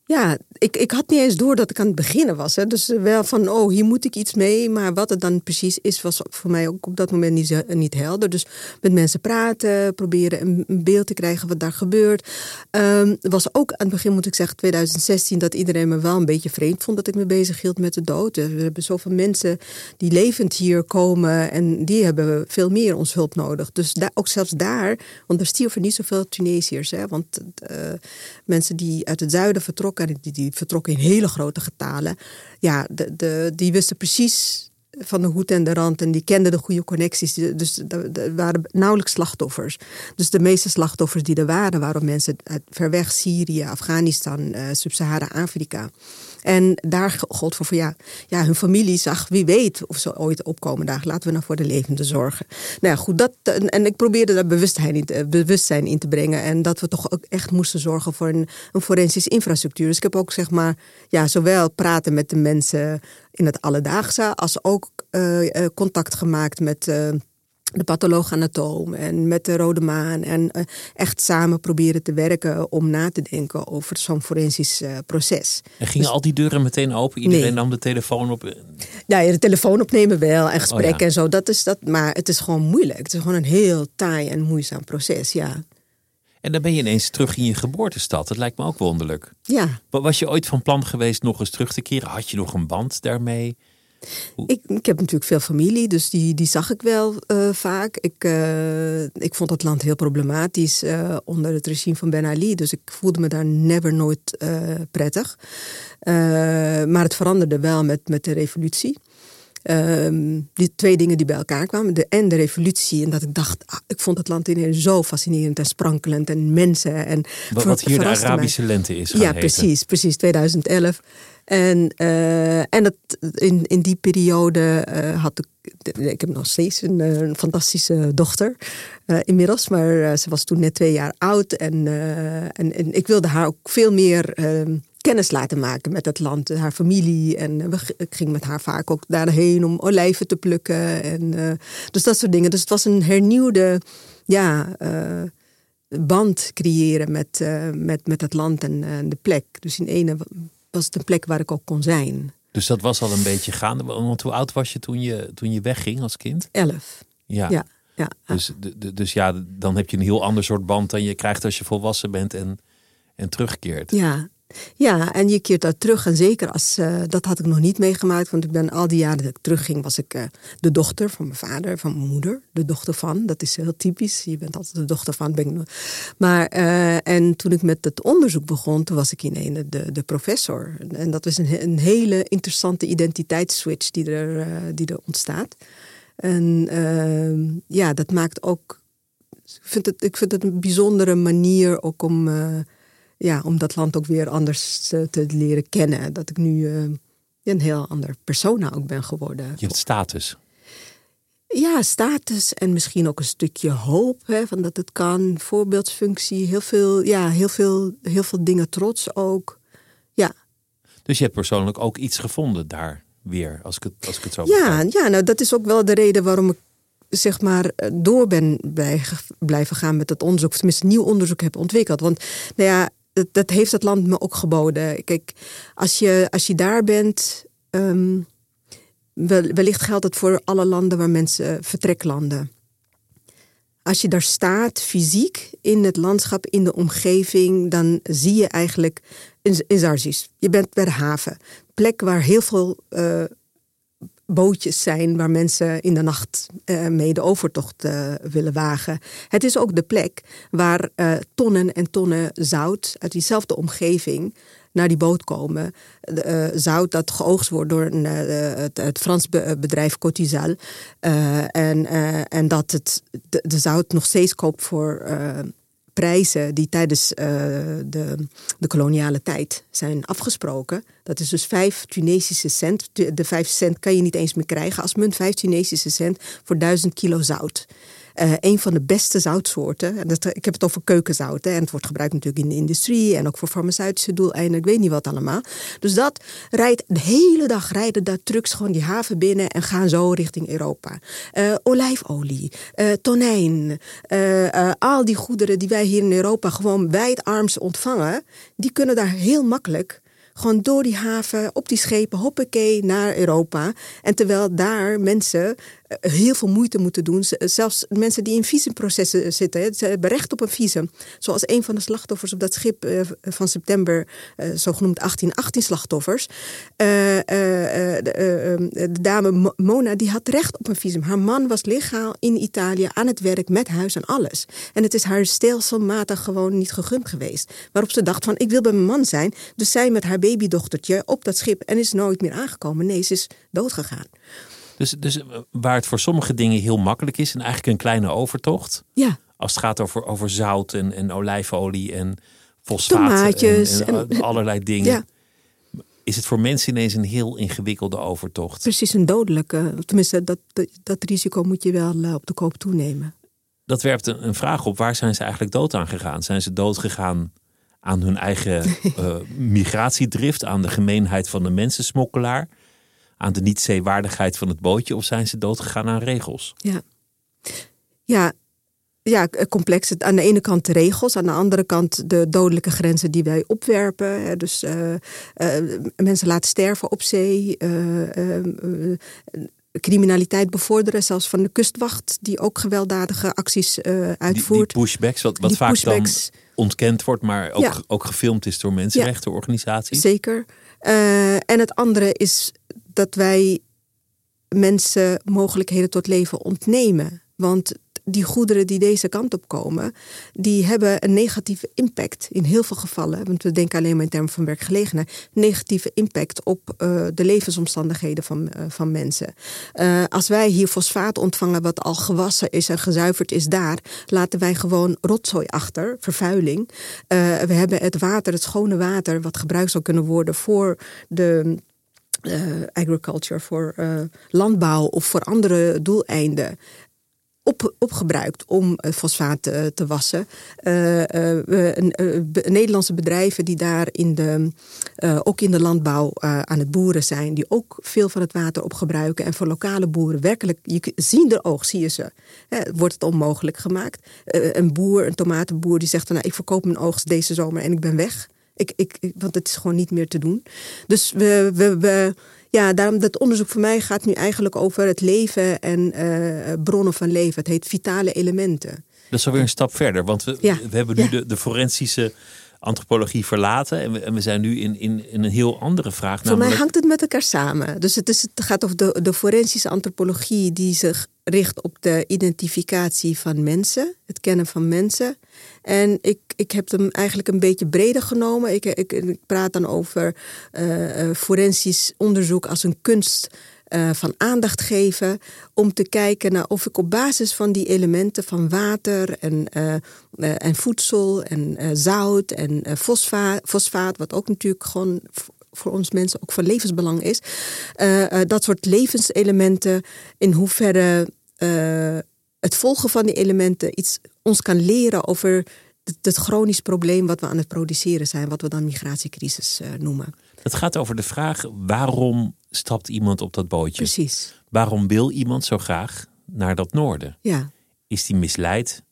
Speaker 2: Ja, ik, ik had niet eens door dat ik aan het beginnen was. Hè. Dus wel van, oh, hier moet ik iets mee. Maar wat het dan precies is, was voor mij ook op dat moment niet, niet helder. Dus met mensen praten, proberen een, beeld te krijgen wat daar gebeurt. Um, was ook aan het begin, moet ik zeggen, 2016... dat iedereen me wel een beetje vreemd vond dat ik me bezig hield met de dood. We hebben zoveel mensen die levend hier komen... en die hebben veel meer ons hulp nodig. Dus daar, ook zelfs daar, want er stierven niet zoveel Tunesiërs. Hè, want uh, mensen die uit het zuiden vertrokken die, die vertrokken in hele grote getalen. Ja, de, de, die wisten precies van de hoed en de rand en die kenden de goede connecties. Dus er waren nauwelijks slachtoffers. Dus de meeste slachtoffers die er waren, waren mensen uit ver weg Syrië, Afghanistan, uh, Sub-Sahara-Afrika. En daar gold voor, voor ja, ja, hun familie zag, wie weet of ze ooit opkomen. Laten we nou voor de levende zorgen. Nou ja, goed, dat, en ik probeerde daar bewustzijn in, te, bewustzijn in te brengen. En dat we toch ook echt moesten zorgen voor een, een forensische infrastructuur. Dus ik heb ook zeg maar, ja, zowel praten met de mensen in het alledaagse, als ook uh, contact gemaakt met. De patholoog-anatoom en met de Rode Maan. En uh, echt samen proberen te werken om na te denken over zo'n forensisch uh, proces.
Speaker 1: En gingen dus, al die deuren meteen open? Iedereen nee. nam de telefoon op?
Speaker 2: Ja, ja, de telefoon opnemen wel en gesprekken oh, ja. en zo. Dat is dat, maar het is gewoon moeilijk. Het is gewoon een heel taai en moeizaam proces, ja.
Speaker 1: En dan ben je ineens terug in je geboortestad. Dat lijkt me ook wonderlijk.
Speaker 2: Ja.
Speaker 1: Was je ooit van plan geweest nog eens terug te keren? Had je nog een band daarmee?
Speaker 2: Ik, ik, heb natuurlijk veel familie, dus die, die zag ik wel uh, vaak. Ik, uh, ik vond het land heel problematisch uh, onder het regime van Ben Ali. Dus ik voelde me daar never nooit prettig. maar het veranderde wel met, met de revolutie. Um, die twee dingen die bij elkaar kwamen. De, en de revolutie. En dat ik dacht, ah, ik vond het land ineens zo fascinerend en sprankelend. En mensen. En
Speaker 1: wat, wat hier de Arabische mij. lente is. ja,
Speaker 2: precies, precies. 2011. En, uh, en dat, in, in die periode uh, had ik. Ik heb nog steeds een, een fantastische dochter uh, inmiddels, maar ze was toen net twee jaar oud. En, en, en, ik wilde haar ook veel meer ehm, kennis laten maken met het land, haar familie. En we, ik ging met haar vaak ook daarheen om olijven te plukken. En, dus dat soort dingen. Dus het was een hernieuwde ja, band creëren met, met, met het land en de plek. Dus in ene was het een plek waar ik ook kon zijn.
Speaker 1: Dus dat was al een beetje gaande. Want hoe oud was je toen je, toen je wegging als kind?
Speaker 2: Elf.
Speaker 1: Ja.
Speaker 2: ja, ja.
Speaker 1: Dus, dus ja, dan heb je een heel ander soort band dan je krijgt als je volwassen bent en, en terugkeert.
Speaker 2: Ja, ja, en je keert daar terug. En zeker als, uh, dat had ik nog niet meegemaakt. Want ik ben al die jaren dat ik terugging, was ik uh, de dochter van mijn vader, van mijn moeder. De dochter van, dat is heel typisch. Je bent altijd de dochter van. Ben maar, uh, en toen ik met het onderzoek begon, toen was ik in een de, de professor. En dat is een, een hele interessante identiteitsswitch die er, die er ontstaat. En ehm, ja, dat maakt ook... Ik vind, het, ik vind het een bijzondere manier ook om ja, om dat land ook weer anders te, te leren kennen. Dat ik nu uh, een heel ander persona ook ben geworden.
Speaker 1: Je hebt status.
Speaker 2: Ja, status en misschien ook een stukje hoop hè, van dat het kan. Voorbeeldsfunctie, heel veel, ja, heel veel, heel veel dingen trots ook. Ja,
Speaker 1: Dus je hebt persoonlijk ook iets gevonden daar weer, als ik het, als ik het zo
Speaker 2: ja, ja, nou dat is ook wel de reden waarom ik zeg maar door ben blijven gaan met het onderzoek. Of tenminste nieuw onderzoek heb ontwikkeld. Want nou ja, dat, heeft het land me ook geboden. Kijk, als je, als je daar bent... Um, wellicht geldt het voor alle landen waar mensen vertreklanden. Als je daar staat, fysiek, in het landschap, in de omgeving, dan zie je eigenlijk in, Zarzis. Je bent bij de haven. Plek waar heel veel uh, bootjes zijn waar mensen in de nacht uh, mee de overtocht uh, willen wagen. Het is ook de plek waar tonnen en tonnen zout uit diezelfde omgeving naar die boot komen. Zout dat geoogst wordt door een, het, Frans bedrijf Cotisal. Uh, en, en dat het de, de, zout nog steeds koopt voor prijzen die tijdens de, de koloniale tijd zijn afgesproken. Dat is dus vijf Tunesische cent. De vijf cent kan je niet eens meer krijgen als munt. Vijf Tunesische cent voor duizend kilo zout. Uh, een van de beste zoutsoorten. Dat, ik heb het over keukenzout. Hè, en het wordt gebruikt natuurlijk in de industrie en ook voor farmaceutische doeleinden. Ik weet niet wat allemaal. Dus dat rijdt de hele dag rijden daar trucks gewoon die haven binnen en gaan zo richting Europa. Uh, olijfolie, uh, tonijn, al die goederen die wij hier in Europa gewoon wijdarms ontvangen, die kunnen daar heel makkelijk gewoon door die haven, op die schepen, hoppakee, naar Europa. En terwijl daar mensen eh, heel veel moeite moeten doen. Zelfs mensen die in visumprocessen zitten, ze hebben recht op een visum. Zoals een van de slachtoffers op dat schip eh, van september, eh, zogenoemd 1818 slachtoffers. De dame Mona, die had recht op een visum. Haar man was legaal in Italië aan het werk met huis en alles. En het is haar stelselmatig gewoon niet gegund geweest. Waarop ze dacht van, ik wil bij mijn man zijn. Dus zij met haar babydochtertje op dat schip en is nooit meer aangekomen. Nee, ze is doodgegaan.
Speaker 1: Dus, dus waar het voor sommige dingen heel makkelijk is en eigenlijk een kleine overtocht.
Speaker 2: Ja.
Speaker 1: Als het gaat over, over zout en, en olijfolie en fosfaat en, en, allerlei dingen. Ja. Is het voor mensen ineens een heel ingewikkelde overtocht?
Speaker 2: Precies een dodelijke. Tenminste, dat, dat, risico moet je wel eh, op de koop toenemen.
Speaker 1: Dat werpt een, een vraag op. Waar zijn ze eigenlijk dood aan gegaan? Zijn ze dood gegaan aan hun eigen uh, migratiedrift, aan de gemeenheid van de mensensmokkelaar? Aan de niet-zeewaardigheid van het bootje of zijn ze doodgegaan aan regels?
Speaker 2: Ja, ja, ja complex. Aan de ene kant de regels, aan de andere kant de dodelijke grenzen die wij opwerpen. Dus uh, uh, mensen laten sterven op zee. Uh, criminaliteit bevorderen, zelfs van de kustwacht, die ook gewelddadige acties uitvoert.
Speaker 1: Die, pushbacks, wat, wat vaak pushbacks. dan ontkend wordt, maar ook, ook gefilmd is door mensenrechtenorganisaties.
Speaker 2: Ja, zeker. en het andere is dat wij mensen mogelijkheden tot leven ontnemen. Want die goederen die deze kant op komen, die hebben een negatieve impact in heel veel gevallen. Want we denken alleen maar in termen van werkgelegenheid. Negatieve impact op uh, de levensomstandigheden van, uh, van mensen. Uh, als wij hier fosfaat ontvangen wat al gewassen is en gezuiverd is daar, laten wij gewoon rotzooi achter, vervuiling. we hebben het water, het schone water, wat gebruikt zou kunnen worden voor de agriculture, voor uh, landbouw of voor andere doeleinden. Op, opgebruikt om fosfaat te, wassen. Uh, Nederlandse bedrijven die daar in de, ook in de landbouw aan het boeren zijn, die ook veel van het water opgebruiken. En voor lokale boeren werkelijk, je ziet er oog, zie je ze, wordt het onmogelijk gemaakt. een boer, een tomatenboer, die zegt nou, ik verkoop mijn oogst deze zomer en ik ben weg. Ik, ik, want het is gewoon niet meer te doen. Dus we, we, we ja, daarom dat onderzoek voor mij gaat nu eigenlijk over het leven en uh, bronnen van leven. Het heet vitale elementen.
Speaker 1: Dat is alweer een stap verder, want we, ja. we hebben nu ja. de, de forensische antropologie verlaten. En we, en we zijn nu in, in, in, een heel andere vraag.
Speaker 2: Voor mij hangt het met elkaar samen. Dus het, is, het gaat over de, de forensische antropologie die zich richt op de identificatie van mensen, het kennen van mensen. En ik, ik heb hem eigenlijk een beetje breder genomen. Ik, ik, ik praat dan over uh, forensisch onderzoek als een kunst uh, van aandacht geven. Om te kijken naar of ik op basis van die elementen van water en, uh, uh, en voedsel en zout en fosfaat, fosfaat, wat ook natuurlijk gewoon voor ons mensen ook van levensbelang is. dat soort levenselementen, in hoeverre het volgen van die elementen iets ons kan leren over het, het chronisch probleem wat we aan het produceren zijn, wat we dan migratiecrisis noemen.
Speaker 1: Het gaat over de vraag: waarom stapt iemand op dat bootje?
Speaker 2: Precies.
Speaker 1: Waarom wil iemand zo graag naar dat noorden?
Speaker 2: Ja.
Speaker 1: Is die misleid?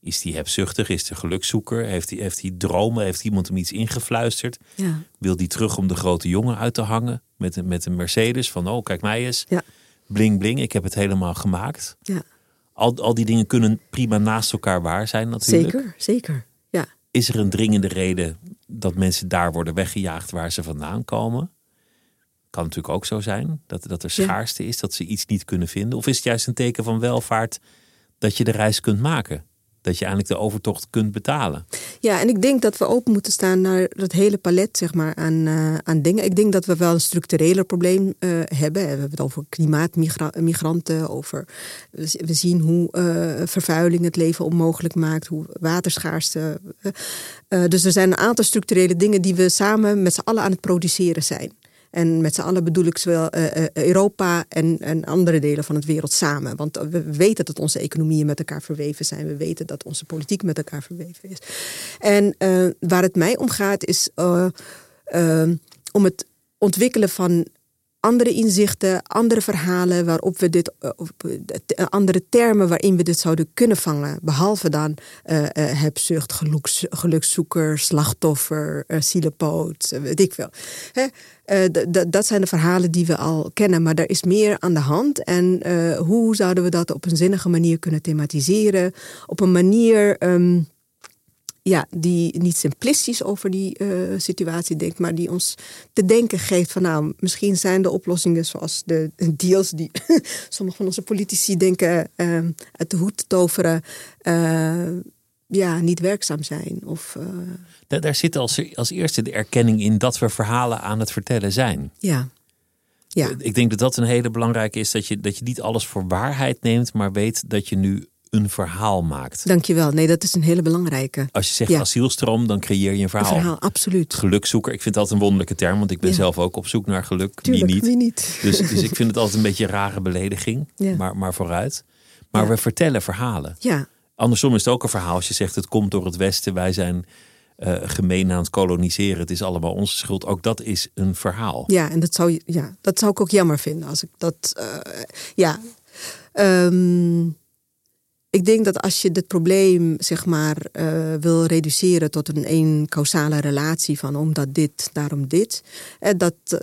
Speaker 1: Is die hebzuchtig? Is die gelukzoeker? Heeft hij heeft die dromen? Heeft iemand hem iets ingefluisterd?
Speaker 2: Ja.
Speaker 1: Wil die terug om de grote jongen uit te hangen met een, met een Mercedes? Van oh, kijk mij eens.
Speaker 2: Ja.
Speaker 1: Bling bling, ik heb het helemaal gemaakt.
Speaker 2: Ja.
Speaker 1: Al, al die dingen kunnen prima naast elkaar waar zijn natuurlijk.
Speaker 2: Zeker, zeker. Ja.
Speaker 1: Is er een dringende reden dat mensen daar worden weggejaagd waar ze vandaan komen? Kan natuurlijk ook zo zijn dat, dat er schaarste is, dat ze iets niet kunnen vinden. Of is het juist een teken van welvaart dat je de reis kunt maken? Dat je eigenlijk de overtocht kunt betalen?
Speaker 2: Ja, en ik denk dat we open moeten staan naar dat hele palet zeg maar, aan, eh, aan dingen. Ik denk dat we wel een structureler probleem eh, hebben. We hebben het over klimaatmigranten, over we zien hoe eh, vervuiling het leven onmogelijk maakt, hoe waterschaarste. dus er zijn een aantal structurele dingen die we samen met z'n allen aan het produceren zijn. En met z'n allen bedoel ik zowel eh, eh, Europa en, en andere delen van het wereld samen. Want we weten dat onze economieën met elkaar verweven zijn. We weten dat onze politiek met elkaar verweven is. En eh, waar het mij om gaat is om het ontwikkelen van andere inzichten, andere verhalen waarop we dit, eh, eh, andere termen waarin we dit zouden kunnen vangen. Behalve dan eh, hebzucht, geluks, gelukszoeker, slachtoffer, uh, zielepoot, weet ik veel. Hè? Dat zijn de verhalen die we al kennen, maar er is meer aan de hand. En hoe zouden we dat op een zinnige manier kunnen thematiseren? Op een manier. ehm, ja, die niet simplistisch over die eh, situatie denkt, maar die ons te denken geeft van nou, misschien zijn de oplossingen zoals de deals die sommige van onze politici denken eh, uit de hoed toveren, eh, ja, niet werkzaam zijn. Of, eh,
Speaker 1: Daar, daar zit als, als eerste de erkenning in dat we verhalen aan het vertellen zijn.
Speaker 2: ja. Ja.
Speaker 1: Ik denk dat dat een hele belangrijke is. Dat je, dat je niet alles voor waarheid neemt, maar weet dat je nu een verhaal maakt.
Speaker 2: Dankjewel. Nee, dat is een hele belangrijke.
Speaker 1: Als je zegt
Speaker 2: Ja.
Speaker 1: asielstroom, dan creëer je een
Speaker 2: Een
Speaker 1: verhaal.
Speaker 2: verhaal, absoluut.
Speaker 1: Gelukzoeker, ik vind dat een wonderlijke term, want ik ben
Speaker 2: Ja.
Speaker 1: zelf ook op zoek naar geluk.
Speaker 2: Tuurlijk,
Speaker 1: wie niet?
Speaker 2: wie niet?
Speaker 1: Dus, dus ik vind het altijd een beetje een rare belediging,
Speaker 2: Ja.
Speaker 1: maar, maar vooruit. Maar we vertellen verhalen.
Speaker 2: Ja,
Speaker 1: Andersom is het ook een verhaal als je zegt het komt door het Westen, wij zijn eh, gemeen aan het koloniseren, het is allemaal onze schuld. Ook dat is een verhaal.
Speaker 2: Ja, en dat zou, ja, dat zou ik ook jammer vinden als ik dat. eh, ja. Ehm, ik denk dat als je dit probleem zeg maar eh, wil reduceren tot een één causale relatie van omdat dit, daarom dit, eh, dat, eh,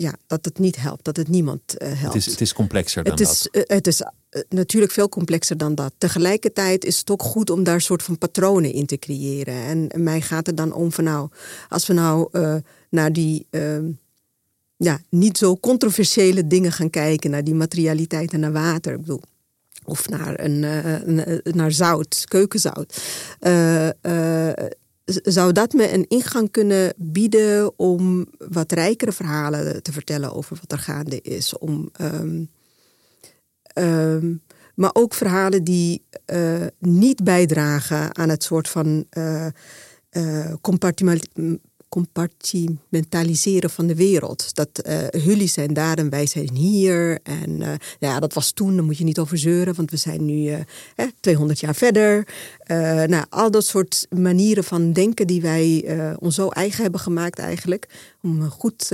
Speaker 2: ja, dat het niet helpt, dat het niemand helpt.
Speaker 1: Het is, het is complexer dan
Speaker 2: Het is,
Speaker 1: dat.
Speaker 2: het is natuurlijk veel complexer dan dat. Tegelijkertijd is het ook goed om daar een soort van patronen in te creëren. En mij gaat het dan om van nou, als we nou naar die ehm, ja, niet zo controversiële dingen gaan kijken, naar die materialiteit en naar water. Ik bedoel, of naar, een, eh, eh, naar zout, keukenzout. Eh, zou dat me een ingang kunnen bieden om wat rijkere verhalen te vertellen over wat er gaande is? Om, ehm, ehm, maar ook verhalen die niet bijdragen aan het soort van eh, compartima- compartimentaliseren van de wereld. Dat eh jullie zijn daar en wij zijn hier. En eh, ja, dat was toen, daar moet je niet over zeuren, want we zijn nu eh, hè, 200 jaar verder. Eh, nou, al dat soort manieren van denken die wij eh, ons zo eigen hebben gemaakt eigenlijk. Om eh, goed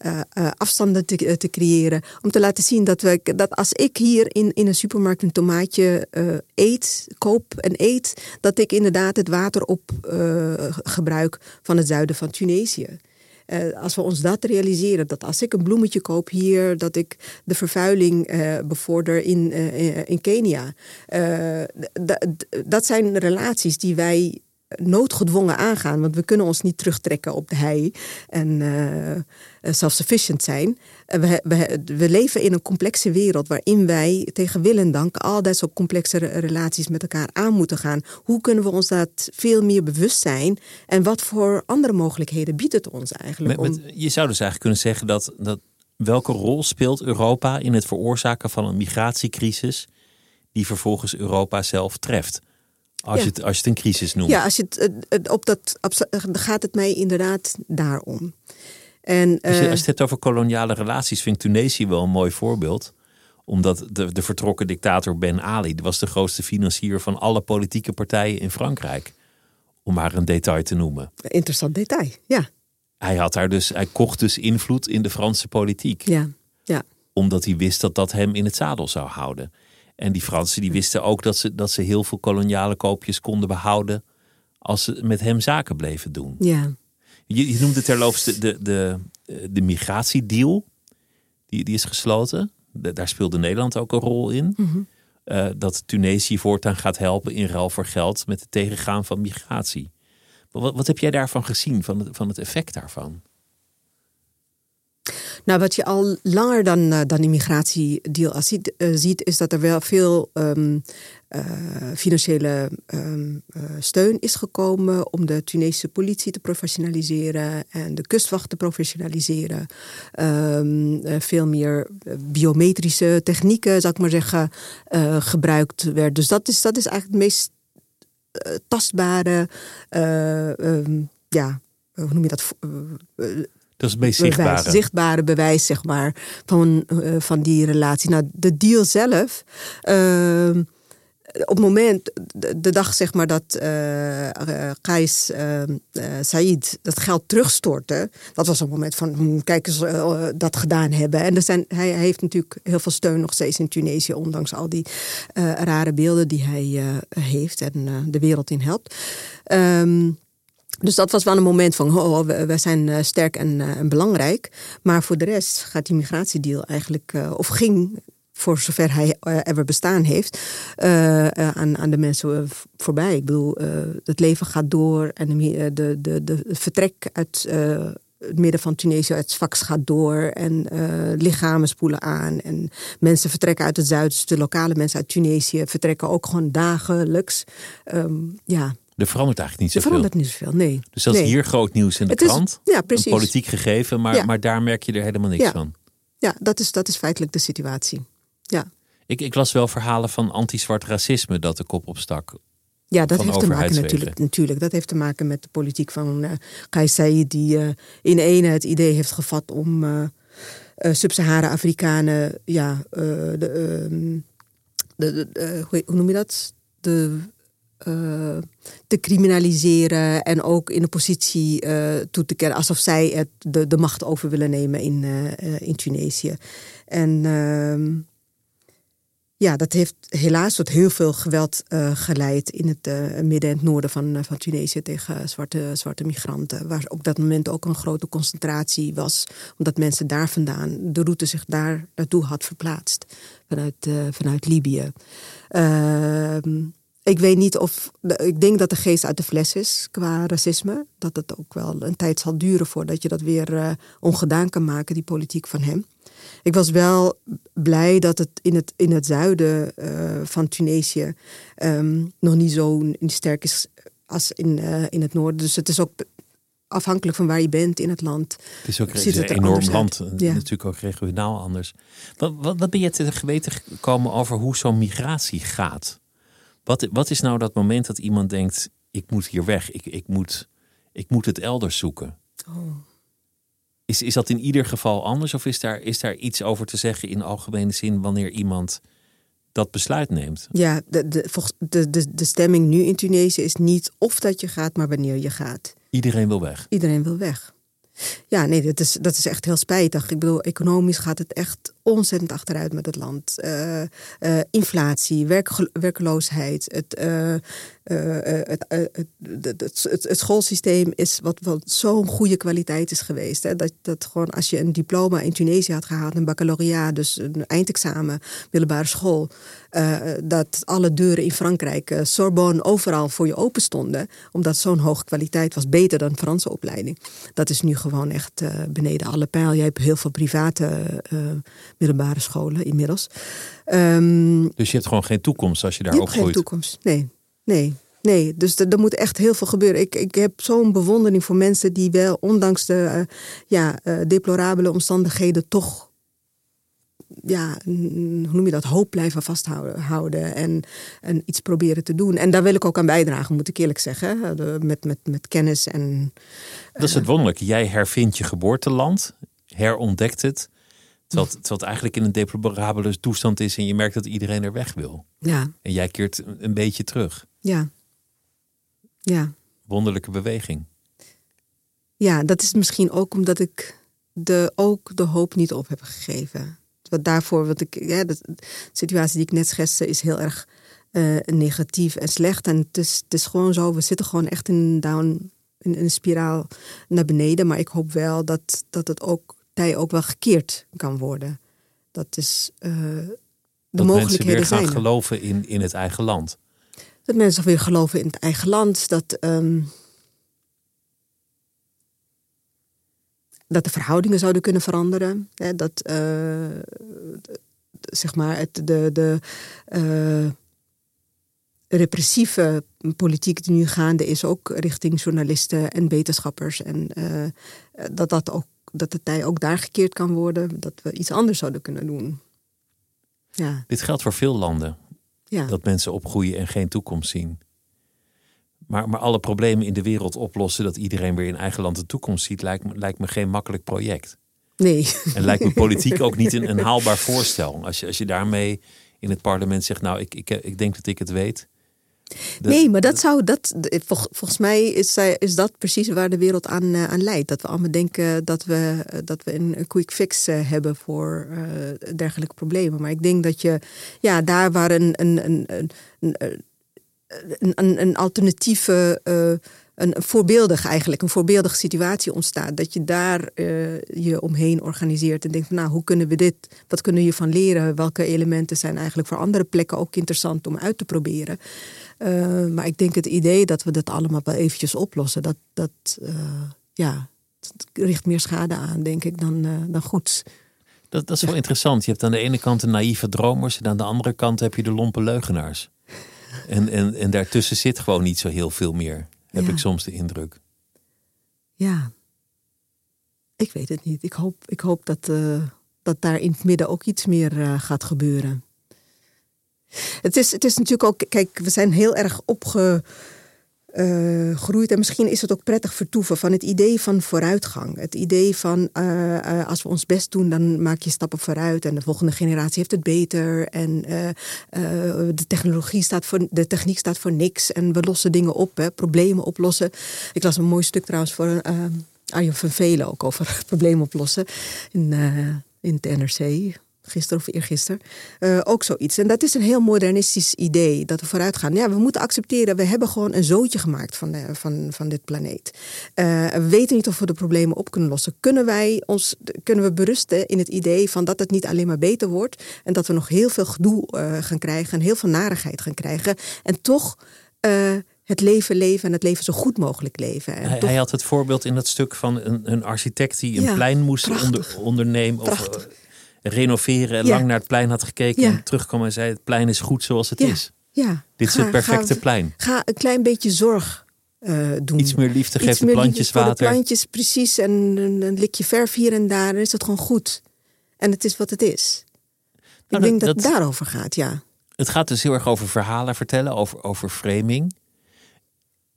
Speaker 2: eh, eh, afstanden te, eh, te creëren. Om te laten zien dat, we, dat als ik hier in, in een supermarkt een tomaatje eet, koop en eet, dat ik inderdaad het water op gebruik van het zuiden van Tunesië. Als we ons dat realiseren, dat als ik een bloemetje koop hier, dat ik de vervuiling bevorder in, in Kenia. Dat zijn relaties die wij noodgedwongen aangaan. Want we kunnen ons niet terugtrekken op de hei en eh, self-sufficient zijn. Eh, we, we, we leven in een complexe wereld waarin wij tegen wil en dank al dat soort complexe re- relaties met elkaar aan moeten gaan. Hoe kunnen we ons dat veel meer bewust zijn? En wat voor andere mogelijkheden biedt het ons eigenlijk?
Speaker 1: Met-
Speaker 2: om...
Speaker 1: met- je zou dus eigenlijk kunnen zeggen dat, dat welke rol speelt Europa in het veroorzaken van een migratiecrisis die vervolgens Europa zelf treft? Als,
Speaker 2: Ja.
Speaker 1: je, het, als je het een crisis noemt.
Speaker 2: Ja, als je het, op dat, dan gaat het mij inderdaad daarom. En,
Speaker 1: Als je,
Speaker 2: eh,
Speaker 1: als je het hebt over koloniale relaties, vind ik Tunesië wel een mooi voorbeeld. Omdat de, de vertrokken dictator Ben Ali, die was de grootste financier van alle politieke partijen in Frankrijk. Om maar een detail te noemen.
Speaker 2: Interessant detail, ja.
Speaker 1: hij had daar dus, hij kocht dus invloed in de Franse politiek.
Speaker 2: Ja, ja.
Speaker 1: Omdat hij wist dat dat hem in het zadel zou houden. En die Fransen die wisten ook dat ze, dat ze heel veel koloniale koopjes konden behouden als ze met hem zaken bleven doen.
Speaker 2: Ja.
Speaker 1: Je, je noemde terloops de, de, de, de migratiedeal. Die, die is gesloten. daar speelde Nederland ook een rol in.
Speaker 2: Mhm.
Speaker 1: Uh, dat Tunesië voortaan gaat helpen in ruil voor geld met het tegengaan van migratie. Wat, wat heb jij daarvan gezien, van het, van het effect daarvan?
Speaker 2: Nou, wat je al langer dan, uh, dan immigratiedeal ziet, uh, ziet, is dat er wel veel um, uh, financiële um, steun is gekomen om de Tunesische politie te professionaliseren en de kustwacht te professionaliseren. Um, veel meer biometrische technieken, zou ik maar zeggen, gebruikt werd. Dus dat is, dat is eigenlijk het meest tastbare, ja, hoe noem je dat?
Speaker 1: Dat is het meest zichtbare.
Speaker 2: Bewijs, zichtbare bewijs, zeg maar, van, uh, van die relatie. Nou, de deal zelf. Uh, op het moment, de, de, dag zeg maar dat uh, Qais Said dat geld terugstortte, dat was een moment van, hm, kijk eens dat gedaan hebben. En er zijn, hij, hij, heeft natuurlijk heel veel steun nog steeds in Tunesië, ondanks al die rare beelden die hij heeft en de wereld in helpt. Um, dus dat was wel een moment van, oh, we, zijn uh, sterk en, uh, en, belangrijk. Maar voor de rest gaat die migratiedeal eigenlijk, uh, of ging voor zover hij ever bestaan heeft, aan, aan de mensen voorbij. Ik bedoel, het leven gaat door en de, de, de, vertrek uit het midden van Tunesië, het Sfax gaat door en lichamen spoelen aan. En mensen vertrekken uit het zuiden, dus de lokale mensen uit Tunesië vertrekken ook gewoon dagelijks. Um, ja,
Speaker 1: er verandert eigenlijk niet zoveel.
Speaker 2: Er verandert niet zoveel, nee.
Speaker 1: Dus dat is hier groot nieuws in de
Speaker 2: Het is-
Speaker 1: krant.
Speaker 2: ja, precies.
Speaker 1: Een politiek gegeven, maar,
Speaker 2: Ja.
Speaker 1: maar daar merk je er helemaal niks
Speaker 2: Ja.
Speaker 1: van.
Speaker 2: Ja, dat is, dat is feitelijk de situatie. Ja,
Speaker 1: Ik, ik las wel verhalen van anti-zwart racisme dat de kop opstak.
Speaker 2: ja dat heeft te maken natuurlijk, natuurlijk. Dat heeft te maken met de politiek van Saied... die eh, in ene het idee heeft gevat om eh eh, Sub-Sahara-Afrikanen... Ja, eh, de, ehm, de, de- hoe hoe noem je dat? De, eh, te criminaliseren en ook in een positie eh, toe te kennen... alsof zij het, de, de macht over willen nemen in, eh, in Tunesië. En... ehm, ja, dat heeft helaas tot heel veel geweld geleid in het midden en het noorden van, van Tunesië tegen zwarte, zwarte migranten. Waar op dat moment ook een grote concentratie was, omdat mensen daar vandaan de route zich daar naartoe had verplaatst vanuit, vanuit Libië. Ehm, ik weet niet of. Ik denk dat de geest uit de fles is qua racisme. Dat het ook wel een tijd zal duren voordat je dat weer eh, ongedaan kan maken, die politiek van hem. Ik was wel blij dat het in het, in het zuiden eh, van Tunesië ehm, nog niet zo sterk is als in, eh, in het noorden. Dus het is ook afhankelijk van waar je bent in het land.
Speaker 1: Het is ook het is een enorm land.
Speaker 2: Ja.
Speaker 1: Natuurlijk ook regionaal anders. Wat, wat, wat ben je te geweten gekomen over hoe zo'n migratie gaat? Wat, wat is nou dat moment dat iemand denkt: ik moet hier weg, ik, ik, moet, ik moet het elders zoeken?
Speaker 2: Oh.
Speaker 1: Is, is dat in ieder geval anders of is daar, is daar iets over te zeggen in algemene zin wanneer iemand dat besluit neemt?
Speaker 2: Ja, de, de, de, de stemming nu in Tunesië is niet of dat je gaat, maar wanneer je gaat.
Speaker 1: Iedereen wil weg.
Speaker 2: Iedereen wil weg. Ja, nee, dat is, dat is echt heel spijtig. Ik bedoel, economisch gaat het echt ontzettend achteruit met het land. Eh, eh, inflatie, werk, werkloosheid, het, eh, het, het, het, het, het- schoolsysteem is wat, wat zo'n goede kwaliteit is geweest. Hè? Dat, dat gewoon als je een diploma in Tunesië had gehaald, een baccalaureat, dus een eindexamen, middelbare school, dat alle deuren in Frankrijk, Sorbonne, overal voor je open stonden, omdat zo'n hoge kwaliteit was, beter dan Franse opleiding. Dat is nu gewoon echt beneden alle pijl. Je hebt heel veel private middelbare scholen inmiddels. Ehm,
Speaker 1: Dus je hebt gewoon geen toekomst als je daar
Speaker 2: je hebt geen
Speaker 1: opgroeit.
Speaker 2: toekomst. Nee, nee, nee. Dus er, er moet echt heel veel gebeuren. Ik, ik heb zo'n bewondering voor mensen die wel, ondanks de eh, ja, eh, deplorabele omstandigheden, toch. Ja, hoe noem je dat? Hoop blijven vasthouden houden en, en iets proberen te doen. En daar wil ik ook aan bijdragen, moet ik eerlijk zeggen. De- Met, met, met kennis en.
Speaker 1: Dat is het wonderlijke. Jij hervindt je geboorteland, herontdekt het. Terwijl het, terwijl het eigenlijk in een deplorabele toestand is en je merkt dat iedereen er weg wil.
Speaker 2: Ja,
Speaker 1: En jij keert een- beetje terug.
Speaker 2: ja. Ja.
Speaker 1: Wonderlijke beweging.
Speaker 2: ja, dat is misschien ook omdat ik de, ook de hoop niet op heb gegeven. Wat daarvoor, wat ik, ja, de situatie die ik net schetste, is heel erg uh, negatief en slecht. En het is, het is gewoon zo, we zitten gewoon echt in een down, in, een spiraal naar beneden. Maar ik hoop wel dat, dat het ook, ook wel gekeerd kan worden. Dat is uh, de
Speaker 1: dat
Speaker 2: mogelijkheden
Speaker 1: mensen weer gaan geloven in, in het eigen land.
Speaker 2: Dat mensen weer geloven in het eigen land. Dat, um, dat de verhoudingen zouden kunnen veranderen. Hè, dat uh, zeg maar het, de, de uh, repressieve politiek die nu gaande is, ook richting journalisten en wetenschappers. En uh, dat, dat, ook, dat de tij ook daar gekeerd kan worden, dat we iets anders zouden kunnen doen. Ja.
Speaker 1: Dit geldt voor veel landen.
Speaker 2: Ja.
Speaker 1: Dat mensen opgroeien en geen toekomst zien. Maar, maar alle problemen in de wereld oplossen, dat iedereen weer in eigen land de toekomst ziet, lijkt me, lijkt me geen makkelijk project.
Speaker 2: Nee.
Speaker 1: En lijkt me politiek ook niet een, een haalbaar voorstel. Als je, als je daarmee in het parlement zegt, nou, ik, ik, ik denk dat ik het weet.
Speaker 2: Dat, nee, maar dat zou, dat, volgens mij is, is dat precies waar de wereld aan, aan leidt. Dat we allemaal denken dat we, dat we een quick fix hebben voor uh, dergelijke problemen. Maar ik denk dat je, ja, daar waar een, een, een, een, een een, alternatieve, een voorbeeldig eigenlijk, een voorbeeldige situatie ontstaat. Dat je daar uh, je omheen organiseert en denkt nou, hoe kunnen we dit, wat kunnen we hiervan leren? Welke elementen zijn eigenlijk voor andere plekken ook interessant om uit te proberen? Uh, maar ik denk het idee dat we dat allemaal wel eventjes oplossen, dat, dat ja, richt meer schade aan, denk ik, dan, dan goeds.
Speaker 1: Dat, dat is wel interessant. Je hebt aan de ene kant de naïeve dromers en aan de andere kant heb je de lompe leugenaars. En, en, en daartussen zit gewoon niet zo heel veel meer, heb
Speaker 2: Ja.
Speaker 1: ik soms de indruk.
Speaker 2: Ja, ik weet het niet. Ik hoop, ik hoop dat, uh, dat daar in het midden ook iets meer uh, gaat gebeuren. Het is, het is natuurlijk ook, kijk, we zijn heel erg opge uh, groeit. En misschien is het ook prettig vertoeven van het idee van vooruitgang. Het idee van uh, uh, als we ons best doen, dan maak je stappen vooruit. En de volgende generatie heeft het beter. En de technologie staat voor, de techniek staat voor niks. En we lossen dingen op, hè, problemen oplossen. Ik las een mooi stuk trouwens voor Arjen van Velen ook over problemen oplossen in, in het NRC gisteren of eergisteren, uh, ook zoiets. En dat is een heel modernistisch idee, dat we vooruit gaan. Ja, we moeten accepteren, we hebben gewoon een zootje gemaakt van, de, van, van dit planeet. Uh, we weten niet of we de problemen op kunnen lossen. Kunnen wij ons, kunnen we berusten in het idee van dat het niet alleen maar beter wordt en dat we nog heel veel gedoe uh, gaan krijgen en heel veel narigheid gaan krijgen en toch het leven leven en het leven zo goed mogelijk leven. En
Speaker 1: hij,
Speaker 2: toch...
Speaker 1: hij, had het voorbeeld in dat stuk van een, een architect die een
Speaker 2: ja,
Speaker 1: plein moest onder, ondernemen.
Speaker 2: Prachtig.
Speaker 1: Of, renoveren en
Speaker 2: Ja.
Speaker 1: lang naar het plein had gekeken
Speaker 2: Ja.
Speaker 1: en terugkwam en zei: Het plein is goed zoals het
Speaker 2: Ja.
Speaker 1: is.
Speaker 2: Ja,
Speaker 1: Dit is
Speaker 2: ga-
Speaker 1: het perfecte
Speaker 2: ga-
Speaker 1: plein.
Speaker 2: Ga een klein beetje zorg eh, doen.
Speaker 1: Iets meer liefde, geef de plantjes water.
Speaker 2: De plantjes, precies. En een, een likje verf hier en daar. Dan is het gewoon goed. En het is wat het is. Ik
Speaker 1: Nou,
Speaker 2: denk
Speaker 1: dat-
Speaker 2: dat,
Speaker 1: dat-
Speaker 2: het daarover gaat, ja.
Speaker 1: Het gaat dus heel erg over verhalen vertellen, over, over framing.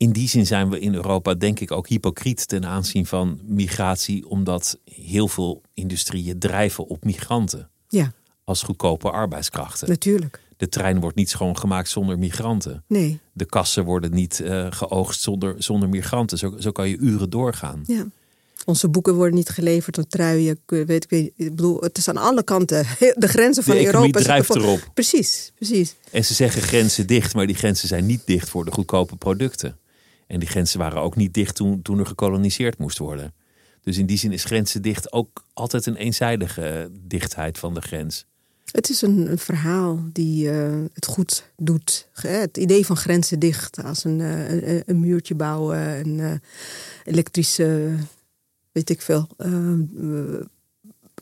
Speaker 1: In die zin zijn we in Europa, denk ik, ook hypocriet ten aanzien van migratie, omdat heel veel industrieën drijven op migranten
Speaker 2: Ja,
Speaker 1: als goedkope arbeidskrachten.
Speaker 2: natuurlijk.
Speaker 1: De trein wordt niet schoongemaakt zonder migranten.
Speaker 2: Nee,
Speaker 1: De kassen worden niet eh, geoogst zonder, zonder migranten. Zo, zo kan je uren doorgaan.
Speaker 2: ja. Onze boeken worden niet geleverd, de truien, weet ik, ik bedoel, het is aan alle kanten. De grenzen van
Speaker 1: De
Speaker 2: Europa.
Speaker 1: drijft erop.
Speaker 2: Precies, precies.
Speaker 1: En ze zeggen grenzen dicht, maar die grenzen zijn niet dicht voor de goedkope producten. En die grenzen waren ook niet dicht toen, toen er gekoloniseerd moest worden. Dus in die zin is grenzen dicht ook altijd een eenzijdige dichtheid van de grens.
Speaker 2: Het is een, een verhaal die eh, het goed doet. Het idee van grenzen dicht, als een, eh, een, muurtje bouwen, een eh, elektrische, weet ik veel, eh, eh,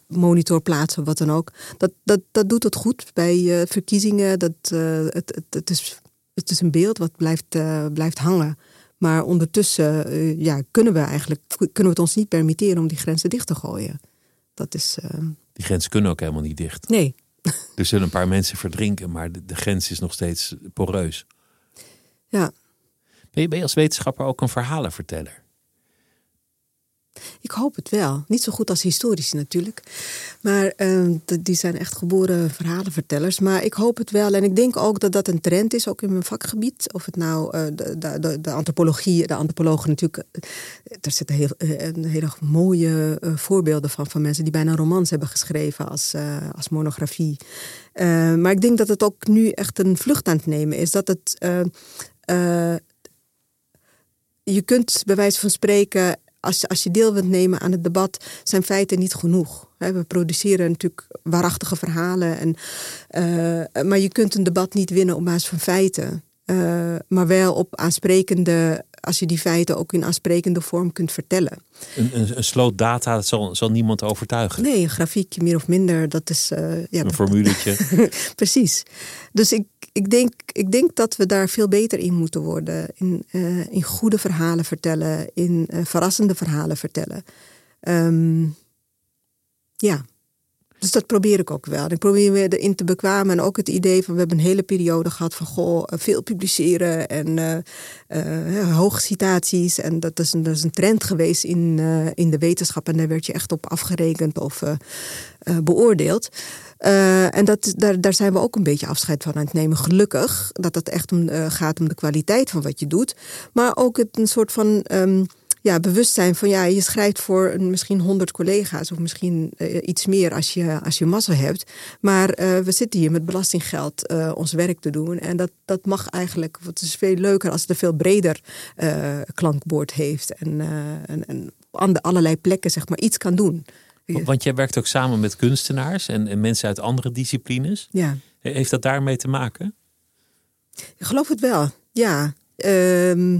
Speaker 2: monitor plaatsen, wat dan ook. Dat, dat, dat doet het goed bij verkiezingen. Dat, het, het, het, is, het is een beeld wat blijft, blijft hangen. Maar ondertussen eh, ja, kunnen we eigenlijk kunnen we het ons niet permitteren om die grenzen dicht te gooien. Dat is. eh,
Speaker 1: Die grenzen kunnen ook helemaal niet dicht.
Speaker 2: nee,
Speaker 1: Er zullen een paar mensen verdrinken, maar de, de grens is nog steeds poreus.
Speaker 2: ja.
Speaker 1: Ben je, ben je als wetenschapper ook een verhalenverteller?
Speaker 2: Ik hoop het wel. Niet zo goed als historici natuurlijk. Maar uh, die zijn echt geboren verhalenvertellers. Maar ik hoop het wel. En ik denk ook dat dat een trend is, ook in mijn vakgebied. Of het nou uh, de, de, de, antropologie, de antropologen natuurlijk. Eh, er zitten heel, uh, hele mooie voorbeelden van, van mensen die bijna romans hebben geschreven als, als monografie. maar ik denk dat het ook nu echt een vlucht aan het nemen is. Dat het je kunt bij wijze van spreken, als, als je deel wilt nemen aan het debat, zijn feiten niet genoeg. We produceren natuurlijk waarachtige verhalen. En, uh, maar je kunt een debat niet winnen op basis van feiten. Uh, maar wel op aansprekende, als je die feiten ook in aansprekende vorm kunt vertellen.
Speaker 1: Een, een, een sloot data, dat zal, zal niemand overtuigen.
Speaker 2: Nee, een grafiekje meer of minder, dat is. Uh,
Speaker 1: ja, een formuletje.
Speaker 2: Precies. Dus ik, ik, denk, ik denk dat we daar veel beter in moeten worden. In, uh, in goede verhalen vertellen, in verrassende verhalen vertellen. Um, ja. Dus dat probeer ik ook wel. Ik probeer me erin te bekwamen. En ook het idee van we hebben een hele periode gehad van goh, veel publiceren en uh, hoge citaties. En dat is, een, dat is een trend geweest in, in de wetenschap. En daar werd je echt op afgerekend of beoordeeld. en dat, daar, daar zijn we ook een beetje afscheid van aan het nemen. Gelukkig dat het echt om, gaat om de kwaliteit van wat je doet. Maar ook het, een soort van. Um, ja, bewustzijn van ja, je schrijft voor misschien honderd collega's of misschien uh, iets meer als je, als je massa hebt. Maar uh, we zitten hier met belastinggeld uh, ons werk te doen. En dat, dat mag eigenlijk, het is veel leuker als het een veel breder klankbord heeft. En, en, en aan de allerlei plekken zeg maar iets kan doen.
Speaker 1: Want jij werkt ook samen met kunstenaars en, en mensen uit andere disciplines.
Speaker 2: Ja.
Speaker 1: Heeft dat daarmee te maken?
Speaker 2: Ik geloof het wel, ja. Uh,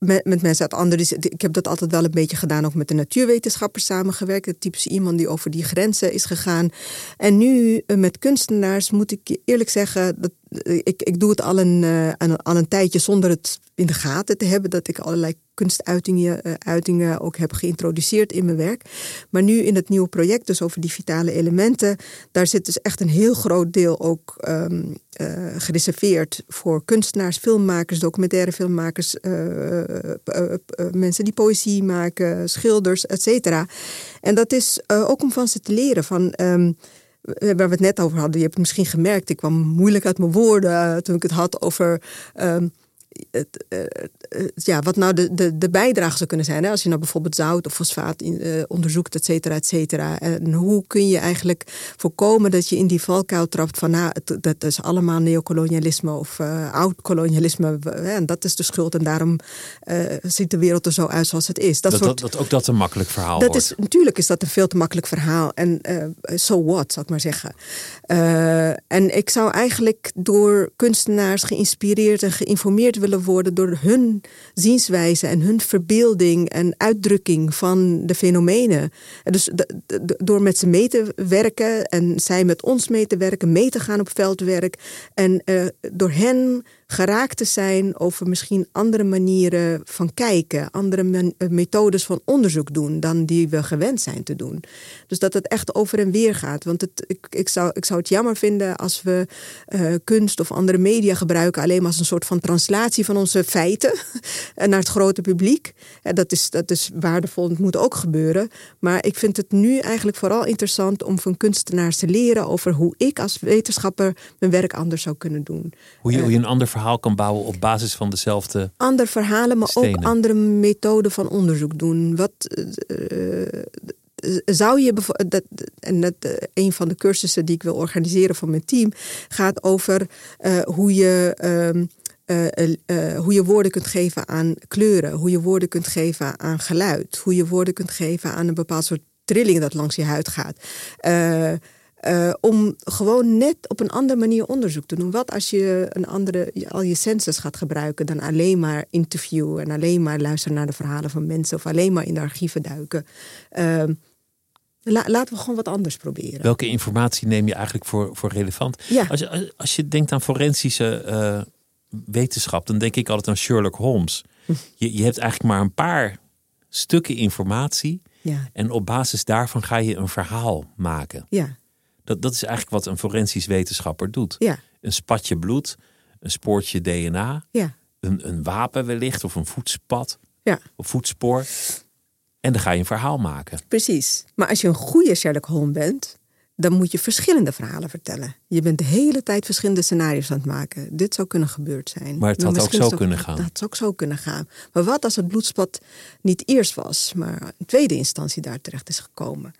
Speaker 2: met, met mensen uit andere. Ik heb dat altijd wel een beetje gedaan, ook met de natuurwetenschappers samengewerkt. Het typisch iemand die over die grenzen is gegaan. En nu eh, met kunstenaars moet ik eerlijk zeggen, dat, eh, ik, ik doe het al een, uh, al een tijdje zonder het in de gaten te hebben. Dat ik allerlei kunstuitingen uh, uitingen ook heb geïntroduceerd in mijn werk. Maar nu in het nieuwe project, dus over die vitale elementen, daar zit dus echt een heel groot deel ook um, uh, gereserveerd voor kunstenaars, filmmakers, documentaire filmmakers, uh, mensen die poëzie maken, schilders, et cetera. En dat is ook om van ze te leren van. Um, waar we het net over hadden, je hebt misschien gemerkt, ik kwam moeilijk uit mijn woorden toen ik het had over um, het, uh, ja, wat nou de, de, de bijdrage zou kunnen zijn. Hè? Als je nou bijvoorbeeld zout of fosfaat in, uh, onderzoekt, et cetera, et cetera. En hoe kun je eigenlijk voorkomen dat je in die valkuil trapt van nou, het, dat is allemaal neocolonialisme of uh, oud-kolonialisme. En dat is de schuld en daarom ziet de wereld er zo uit zoals het is.
Speaker 1: Dat, dat, soort, dat, dat ook dat een makkelijk verhaal
Speaker 2: dat
Speaker 1: wordt.
Speaker 2: Is, natuurlijk is dat een veel te makkelijk verhaal. En so what, zou ik maar zeggen. en ik zou eigenlijk door kunstenaars geïnspireerd en geïnformeerd willen worden door hun zienswijze en hun verbeelding en uitdrukking van de fenomenen. Dus door met ze mee te werken en zij met ons mee te werken, mee te gaan op veldwerk en uh, door hen geraakt te zijn over misschien andere manieren van kijken, andere methodes van onderzoek doen dan die we gewend zijn te doen. Dus dat het echt over en weer gaat. Want het, ik, ik, zou, ik zou het jammer vinden als we uh, kunst of andere media gebruiken alleen maar als een soort van translatie van onze feiten naar het grote publiek. En dat, is, dat is waardevol, het moet ook gebeuren. Maar ik vind het nu eigenlijk vooral interessant om van kunstenaars te leren over hoe ik als wetenschapper mijn werk anders zou kunnen doen.
Speaker 1: Hoe je, hoe je een ander verhaal kan bouwen op basis van dezelfde.
Speaker 2: Andere verhalen, maar stenen. ook andere methoden van onderzoek doen. Wat. Uh, zou je dat, en dat, een van de cursussen die ik wil organiseren voor mijn team gaat over uh, hoe je. Uh, uh, hoe je woorden kunt geven aan kleuren, hoe je woorden kunt geven aan geluid, hoe je woorden kunt geven aan een bepaald soort trilling dat langs je huid gaat. Uh, om gewoon net op een andere manier onderzoek te doen. Wat als je een andere, al je senses gaat gebruiken dan alleen maar interviewen en alleen maar luisteren naar de verhalen van mensen of alleen maar in de archieven duiken. Uh, la, laten we gewoon wat anders proberen.
Speaker 1: Welke informatie neem je eigenlijk voor, voor relevant?
Speaker 2: Ja.
Speaker 1: Als, je, als je denkt aan forensische uh, wetenschap, dan denk ik altijd aan Sherlock Holmes. Je, je hebt eigenlijk maar een paar stukken informatie.
Speaker 2: Ja.
Speaker 1: En op basis daarvan ga je een verhaal maken.
Speaker 2: Ja.
Speaker 1: Dat, dat is eigenlijk wat een forensisch wetenschapper doet.
Speaker 2: Ja.
Speaker 1: Een spatje bloed, een spoortje DNA,
Speaker 2: ja.
Speaker 1: een, een wapen wellicht of een voetspad,
Speaker 2: Ja.
Speaker 1: op voetspoor. En dan ga je een verhaal maken.
Speaker 2: Precies. Maar als je een goede Sherlock Holmes bent, dan moet je verschillende verhalen vertellen. Je bent de hele tijd verschillende scenario's aan het maken. Dit zou kunnen gebeurd zijn.
Speaker 1: Maar het had ook zo kunnen gaan.
Speaker 2: Dat zou ook zo kunnen gaan. Maar wat als het bloedspad niet eerst was, maar in tweede instantie daar terecht is gekomen?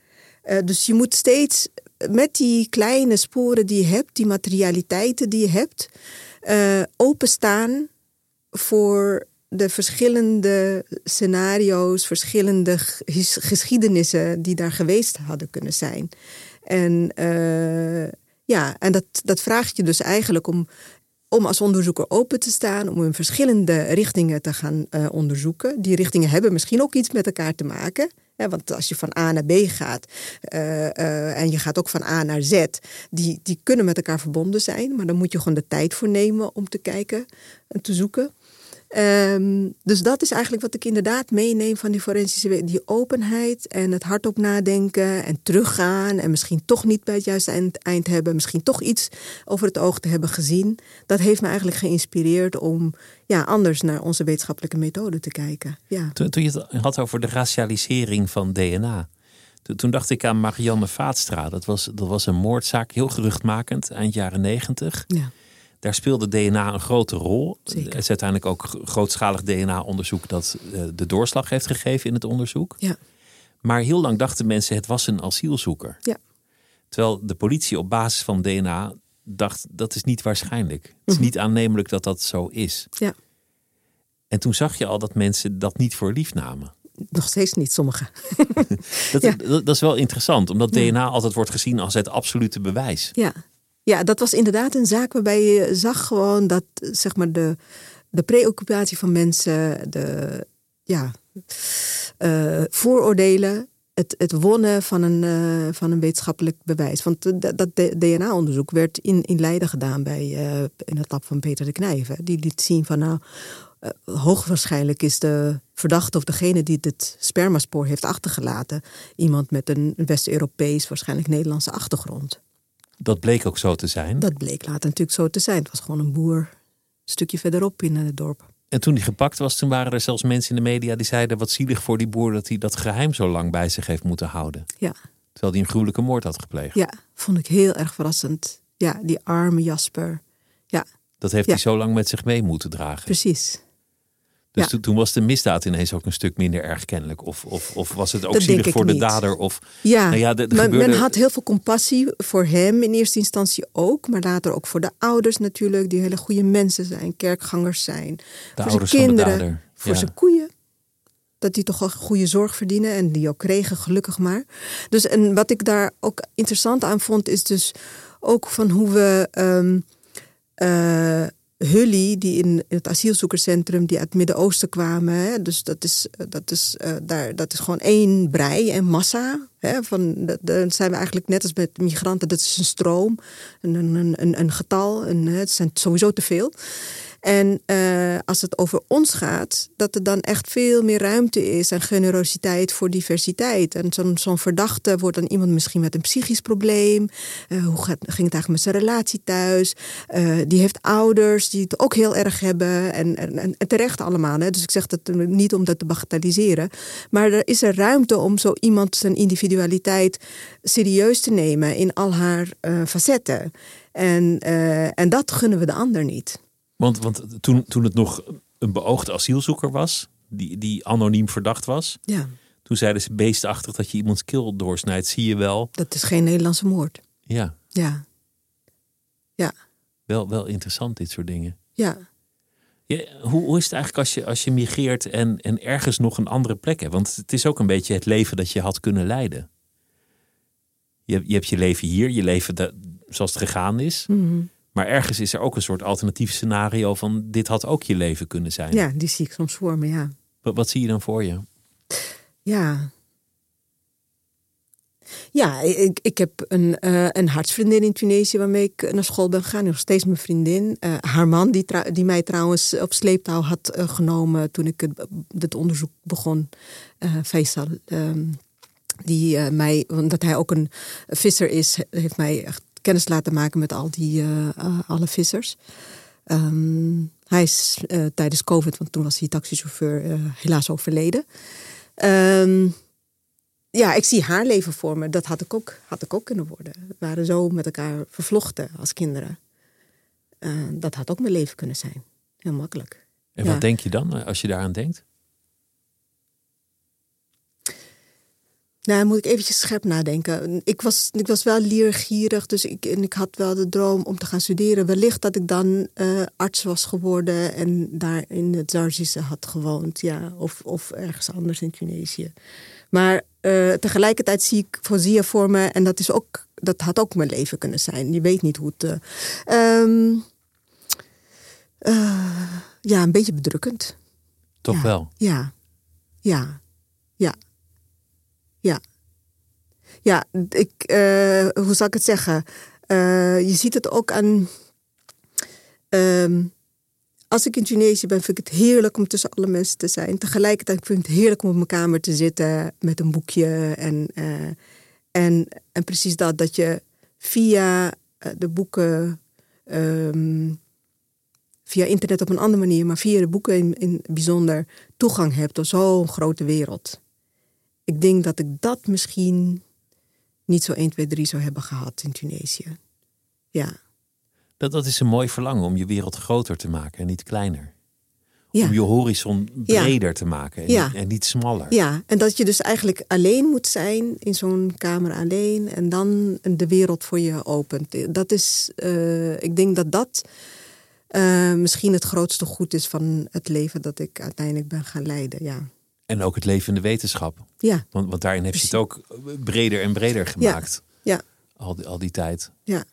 Speaker 2: Eh, dus je moet steeds met die kleine sporen die je hebt, die materialiteiten die je hebt, eh, openstaan voor de verschillende scenario's, verschillende ges- geschiedenissen die daar geweest hadden kunnen zijn. En eh, ja, en dat, dat vraagt je dus eigenlijk om, om als onderzoeker open te staan, om in verschillende richtingen te gaan onderzoeken. Die richtingen hebben misschien ook iets met elkaar te maken. Want als je van A naar B gaat eh, eh, en je gaat ook van A naar Z, die, die kunnen met elkaar verbonden zijn. Maar dan moet je gewoon de tijd voor nemen om te kijken en te zoeken. Ehm, dus dat is eigenlijk wat ik inderdaad meeneem van die forensische. Die openheid en het hardop nadenken en teruggaan. En misschien toch niet bij het juiste eind, eind hebben. Misschien toch iets over het oog te hebben gezien. Dat heeft me eigenlijk geïnspireerd om ja, anders naar onze wetenschappelijke methode te kijken. Ja.
Speaker 1: Toen, toen je het had over de racialisering van DNA. Toen, toen dacht ik aan Marianne Vaatstra. Dat was, dat was een moordzaak, heel geruchtmakend, eind jaren negentig.
Speaker 2: Ja.
Speaker 1: Daar speelde DNA een grote rol.
Speaker 2: Zeker.
Speaker 1: Het is uiteindelijk ook gro- grootschalig DNA-onderzoek dat eh, de doorslag heeft gegeven in het onderzoek.
Speaker 2: Ja.
Speaker 1: Maar heel lang dachten mensen het was een asielzoeker.
Speaker 2: Ja.
Speaker 1: Terwijl de politie op basis van DNA dacht dat is niet waarschijnlijk. Het is
Speaker 2: Mhm.
Speaker 1: niet aannemelijk dat dat zo is.
Speaker 2: Ja.
Speaker 1: En toen zag je al dat mensen dat niet voor lief namen.
Speaker 2: Nog steeds niet sommigen.
Speaker 1: Dat,
Speaker 2: Ja.
Speaker 1: dat, dat is wel interessant, omdat DNA altijd wordt gezien als het absolute bewijs.
Speaker 2: Ja. Ja, dat was inderdaad een zaak waarbij je zag gewoon dat zeg maar de, de preoccupatie van mensen, de ja, eh, vooroordelen, het, het wonnen van een, eh, van een wetenschappelijk bewijs. Want eh, dat, DNA-onderzoek werd in, in Leiden gedaan bij, in het lab van Peter de Knijven. Die liet zien van nou, hoogwaarschijnlijk is de verdachte of degene die het spermaspoor heeft achtergelaten iemand met een West-Europees, waarschijnlijk Nederlandse achtergrond.
Speaker 1: Dat bleek ook zo te zijn.
Speaker 2: Dat bleek later natuurlijk zo te zijn. Het was gewoon een boer een stukje verderop in het dorp.
Speaker 1: En toen hij gepakt was, toen waren er zelfs mensen in de media die zeiden: wat zielig voor die boer dat hij dat geheim zo lang bij zich heeft moeten houden.
Speaker 2: Ja,
Speaker 1: Terwijl hij een gruwelijke moord had gepleegd.
Speaker 2: ja vond ik heel erg verrassend. Ja, die arme Jasper. Ja,
Speaker 1: Dat heeft
Speaker 2: Ja.
Speaker 1: hij zo lang met zich mee moeten dragen.
Speaker 2: precies.
Speaker 1: Dus
Speaker 2: ja.
Speaker 1: toen, toen was de misdaad ineens ook een stuk minder erg kennelijk. Of, of, of was het ook
Speaker 2: Dat
Speaker 1: zielig voor de
Speaker 2: niet.
Speaker 1: dader? Of,
Speaker 2: Ja,
Speaker 1: Nou ja,
Speaker 2: men,
Speaker 1: gebeurde-
Speaker 2: men had heel veel compassie voor hem in eerste instantie ook. Maar later ook voor de ouders natuurlijk. Die hele goede mensen zijn, kerkgangers zijn.
Speaker 1: de
Speaker 2: voor zijn kinderen, voor
Speaker 1: Ja.
Speaker 2: zijn koeien. Dat die toch wel goede zorg verdienen en die ook kregen, gelukkig maar. Dus en wat ik daar ook interessant aan vond, is dus ook van hoe we ehm eh, Hully, die in het asielzoekerscentrum, die uit het Midden-Oosten kwamen. Dus dat is, dat, is, eh, daar, dat is gewoon één brei en massa. Hè, van, dan zijn we eigenlijk net als met migranten, dat is een stroom, een, een, een, een getal. Het zijn sowieso te veel. En eh, als het over ons gaat, dat er dan echt veel meer ruimte is en generositeit voor diversiteit. En zo'n verdachte wordt dan iemand misschien met een psychisch probleem. Eh, hoe ging het eigenlijk met zijn relatie thuis? Eh, die heeft ouders die het ook heel erg hebben. En, en, terecht allemaal. Hè? Dus ik zeg dat niet om dat te bagatelliseren. Maar er is er ruimte om zo iemand zijn individualiteit serieus te nemen in al haar facetten. En, en dat gunnen we de ander niet.
Speaker 1: Want, want toen, toen het nog een beoogde asielzoeker was, die, die anoniem verdacht was,
Speaker 2: Ja,
Speaker 1: toen zeiden ze beestachtig dat je iemands keel doorsnijdt. Zie je wel.
Speaker 2: dat is geen Nederlandse moord.
Speaker 1: Ja,
Speaker 2: Ja, ja,
Speaker 1: wel, wel interessant dit soort dingen.
Speaker 2: ja.
Speaker 1: Ja, hoe, hoe is het eigenlijk als je, als je migreert en, en ergens nog een andere plek hebt? Want het is ook een beetje het leven dat je had kunnen leiden. Je, je hebt je leven hier, je leven da- zoals het gegaan is.
Speaker 2: Mhm.
Speaker 1: Maar ergens is er ook een soort alternatief scenario van dit had ook je leven kunnen zijn.
Speaker 2: Ja, die zie ik soms voor me, ja.
Speaker 1: Wat, wat zie je dan voor je?
Speaker 2: Ja. Ja, ik, ik heb een, eh, een hartsvriendin in Tunesië waarmee ik naar school ben gegaan. Nog steeds mijn vriendin. Eh, haar man, die, die mij trouwens op sleeptouw had eh, genomen toen ik het, het onderzoek begon. Faisal. ehm, die mij, omdat hij ook een visser is, heeft mij echt kennis laten maken met al die, eh, eh, alle vissers. Ehm, Hij is uh, tijdens COVID, want toen was hij taxichauffeur, helaas overleden. Um, ja, ik zie haar leven voor me. Dat had ik ook, had ik ook kunnen worden. We waren zo met elkaar vervlochten als kinderen. Uh, dat had ook mijn leven kunnen zijn. Heel makkelijk.
Speaker 1: En wat denk je dan als je daaraan denkt?
Speaker 2: Nou, moet ik eventjes scherp nadenken. Ik was, ik was wel leergierig, dus ik, en ik had wel de droom om te gaan studeren. Wellicht dat ik dan uh, arts was geworden en daar in het Zarzische had gewoond. Ja, of, of ergens anders in Tunesië. Maar uh, tegelijkertijd zie ik Fozia voor me en dat, is ook, dat had ook mijn leven kunnen zijn. Je weet niet hoe het... Uh, um, ja, een beetje bedrukkend.
Speaker 1: Toch
Speaker 2: ja.
Speaker 1: wel?
Speaker 2: Ja, ja. Ja. Ja, ik, uh, hoe zal ik het zeggen? Uh, je ziet het ook aan. Um, als ik in Tunesië ben, vind ik het heerlijk om tussen alle mensen te zijn. Tegelijkertijd vind ik het heerlijk om op mijn kamer te zitten met een boekje. En, uh, en, en precies dat, dat je via de boeken, um, via internet op een andere manier, maar via de boeken in, in bijzonder toegang hebt tot zo'n grote wereld ik denk dat ik dat misschien niet zo 1, 2, 3 zou hebben gehad in Tunesië. Ja.
Speaker 1: Dat, dat is een mooi verlangen om je wereld groter te maken en niet kleiner. Ja. Om je horizon breder ja. te maken en, ja. en, niet smaller.
Speaker 2: Ja, en dat je dus eigenlijk alleen moet zijn in zo'n kamer alleen en dan de wereld voor je opent. Dat is, uh, ik denk dat dat uh, misschien het grootste goed is van het leven dat ik uiteindelijk ben gaan leiden. Ja.
Speaker 1: En ook het leven in de wetenschap.
Speaker 2: Ja.
Speaker 1: Want, want daarin heeft je het ook breder en breder gemaakt.
Speaker 2: Ja. ja.
Speaker 1: Al, die, al die tijd.
Speaker 2: Ja.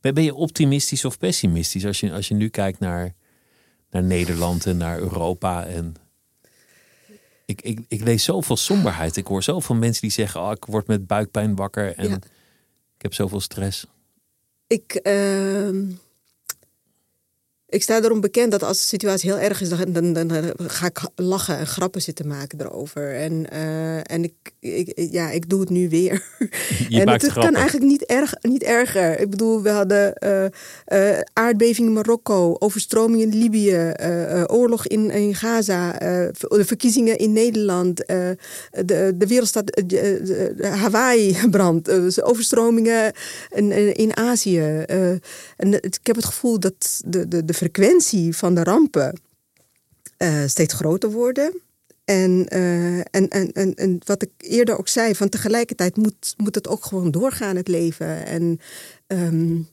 Speaker 1: Ben, ben je optimistisch of pessimistisch als je, als je nu kijkt naar, naar Nederland en naar Europa? En ik, ik, ik lees zoveel somberheid. Ik hoor zoveel mensen die zeggen: oh, ik word met buikpijn wakker en ja. ik heb zoveel stress.
Speaker 2: Ik. Uh ik sta erom bekend dat als de situatie heel erg is, dan, dan, dan ga ik lachen en grappen zitten maken erover. En, uh, en ik, ik, ja, ik doe het nu weer.
Speaker 1: Je
Speaker 2: en
Speaker 1: maakt
Speaker 2: het
Speaker 1: grappen.
Speaker 2: kan eigenlijk niet, erg, niet erger. Ik bedoel, we hadden uh, uh, aardbeving in Marokko, overstroming in Libië, oorlog in, in Gaza, de verkiezingen in Nederland, de, de wereldstad Hawaii-brand, overstromingen in, in Azië. en ik heb het gevoel dat de, de, de frequentie van de rampen uh, steeds groter worden. En, uh, en, en, en, en, wat ik eerder ook zei, van tegelijkertijd moet, moet het ook gewoon doorgaan, het leven. En um,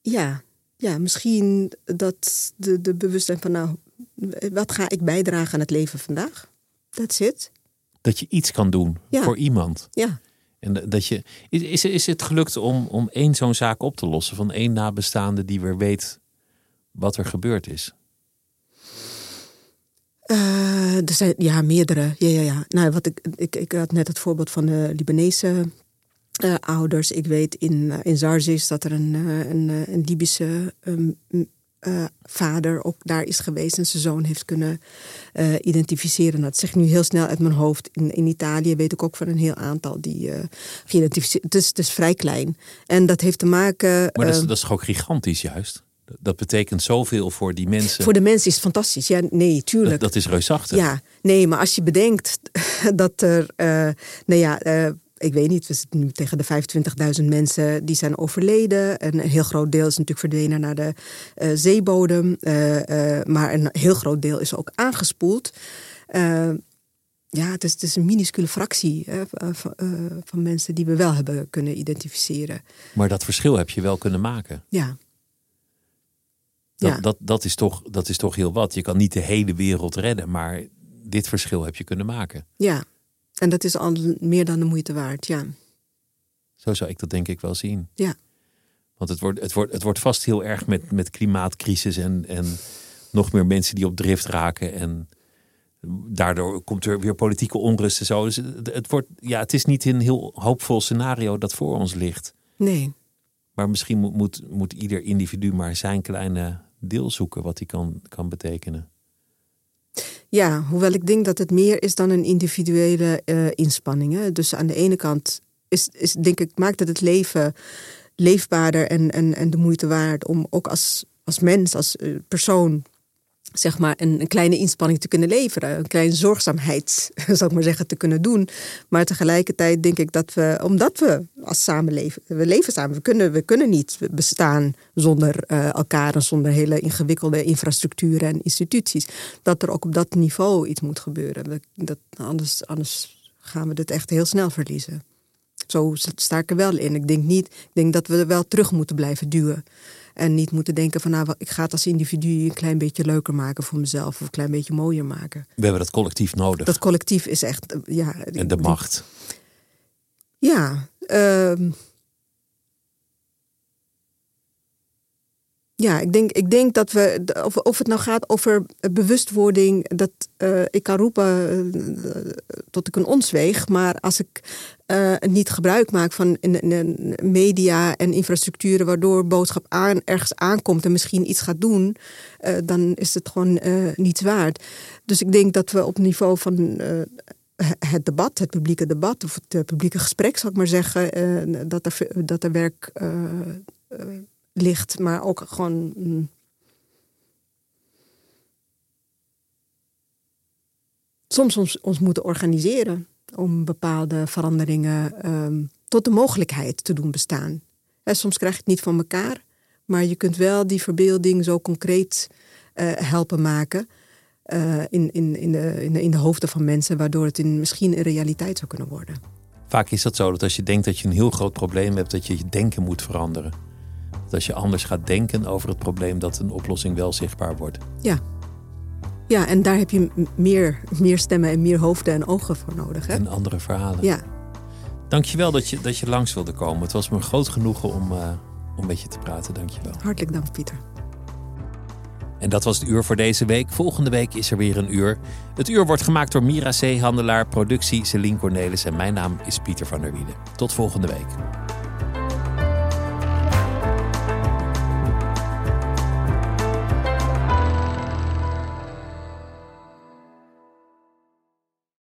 Speaker 2: ja, ja, misschien dat de, de bewustzijn van, nou, wat ga ik bijdragen aan het leven vandaag? That's it.
Speaker 1: Dat je iets kan doen
Speaker 2: ja.
Speaker 1: voor iemand.
Speaker 2: Ja.
Speaker 1: En dat je, is, is het gelukt om, om één zo'n zaak op te lossen van één nabestaande die weer weet wat er gebeurd is?
Speaker 2: Uh, er zijn ja, meerdere. Ja, ja, ja. Nou, wat ik, ik, ik had net het voorbeeld van de Libanese uh, ouders. Ik weet in, uh, in Zarzis dat er een, een, een Libische um, uh, vader ook daar is geweest en zijn zoon heeft kunnen uh, identificeren. Dat zeg ik nu heel snel uit mijn hoofd. In, in Italië weet ik ook van een heel aantal die uh, geïdentificeerd het is. Het is vrij klein. En dat heeft te maken.
Speaker 1: Maar dat is, dat is toch ook gigantisch, juist? Dat betekent zoveel voor die mensen.
Speaker 2: Voor de mensen is het fantastisch. Ja, nee, tuurlijk.
Speaker 1: Dat, dat is reusachtig.
Speaker 2: Ja, nee, maar als je bedenkt dat er. nou ja ik weet niet, we zitten nu tegen de 25.000 mensen die zijn overleden. En een heel groot deel is natuurlijk verdwenen naar de uh, zeebodem. Uh, uh, maar een heel groot deel is ook aangespoeld. ja, het is, het is een minuscule fractie van, van mensen die we wel hebben kunnen identificeren.
Speaker 1: Maar dat verschil heb je wel kunnen maken.
Speaker 2: Ja.
Speaker 1: Dat,
Speaker 2: ja.
Speaker 1: dat, dat, is toch, dat is toch heel wat. Je kan niet de hele wereld redden, maar dit verschil heb je kunnen maken.
Speaker 2: Ja, en dat is al meer dan de moeite waard, ja.
Speaker 1: Zo zou ik dat denk ik wel zien.
Speaker 2: Ja.
Speaker 1: Want het wordt, het wordt, het wordt vast heel erg met, met klimaatcrisis en, en nog meer mensen die op drift raken. En daardoor komt er weer politieke onrust en zo. Dus het, het, wordt, ja, het is niet een heel hoopvol scenario dat voor ons ligt.
Speaker 2: Nee.
Speaker 1: Maar misschien moet, moet, moet ieder individu maar zijn kleine deel zoeken wat hij kan, kan betekenen.
Speaker 2: Ja, hoewel ik denk dat het meer is dan een individuele uh, inspanning. Hè. Dus aan de ene kant is, is, denk ik, maakt het het leven leefbaarder en, en, en de moeite waard om ook als als mens, als persoon zeg maar, een, een, kleine inspanning te kunnen leveren. Een kleine zorgzaamheid, zou ik maar zeggen, te kunnen doen. Maar tegelijkertijd denk ik dat we, omdat we als samenleven, we leven samen, we kunnen, we kunnen niet bestaan zonder uh, elkaar en zonder hele ingewikkelde infrastructuren en instituties. Dat er ook op dat niveau iets moet gebeuren. Dat, anders, anders gaan we dit echt heel snel verliezen. Zo sta ik er wel in. Ik denk, niet, ik denk dat we er wel terug moeten blijven duwen. En niet moeten denken van nou, ik ga het als individu een klein beetje leuker maken voor mezelf. Of een klein beetje mooier maken.
Speaker 1: We hebben dat collectief nodig.
Speaker 2: Dat collectief is echt, eh, ja.
Speaker 1: En de macht.
Speaker 2: Ja. Uh, Ja, ik denk, ik denk dat we, of, of het nou gaat over bewustwording, dat uh, ik kan roepen uh, tot ik een ons weeg, maar als ik uh, niet gebruik maak van media en infrastructuren waardoor boodschap aan, ergens aankomt en misschien iets gaat doen, dan is het gewoon niets waard. Dus ik denk dat we op niveau van het debat, het publieke debat of het publieke gesprek, zal ik maar zeggen, dat, er, dat er werk ligt, maar ook gewoon. Mm, soms ons moeten organiseren om bepaalde veranderingen um, tot de mogelijkheid te doen bestaan. soms krijg je het niet van elkaar, maar je kunt wel die verbeelding zo concreet uh, helpen maken. Uh, in, in, in, de, in, de, in de hoofden van mensen, waardoor het in, misschien een realiteit zou kunnen worden.
Speaker 1: Vaak is dat zo dat als je denkt dat je een heel groot probleem hebt, dat je je denken moet veranderen. Dat als je anders gaat denken over het probleem, dat een oplossing wel zichtbaar wordt.
Speaker 2: Ja. Ja, en daar heb je meer, meer stemmen en meer hoofden en ogen voor nodig. Hè?
Speaker 1: En andere verhalen.
Speaker 2: Ja.
Speaker 1: Dankjewel dat je, dat je langs wilde komen. Het was me een groot genoegen om, uh, om met je te praten. Dankjewel.
Speaker 2: Hartelijk dank, Pieter.
Speaker 1: En dat was het uur voor deze week. Volgende week is er weer een uur. Het uur wordt gemaakt door Mira Zeehandelaar, productie Celine Cornelis en mijn naam is Pieter van der Wielen. Tot volgende week.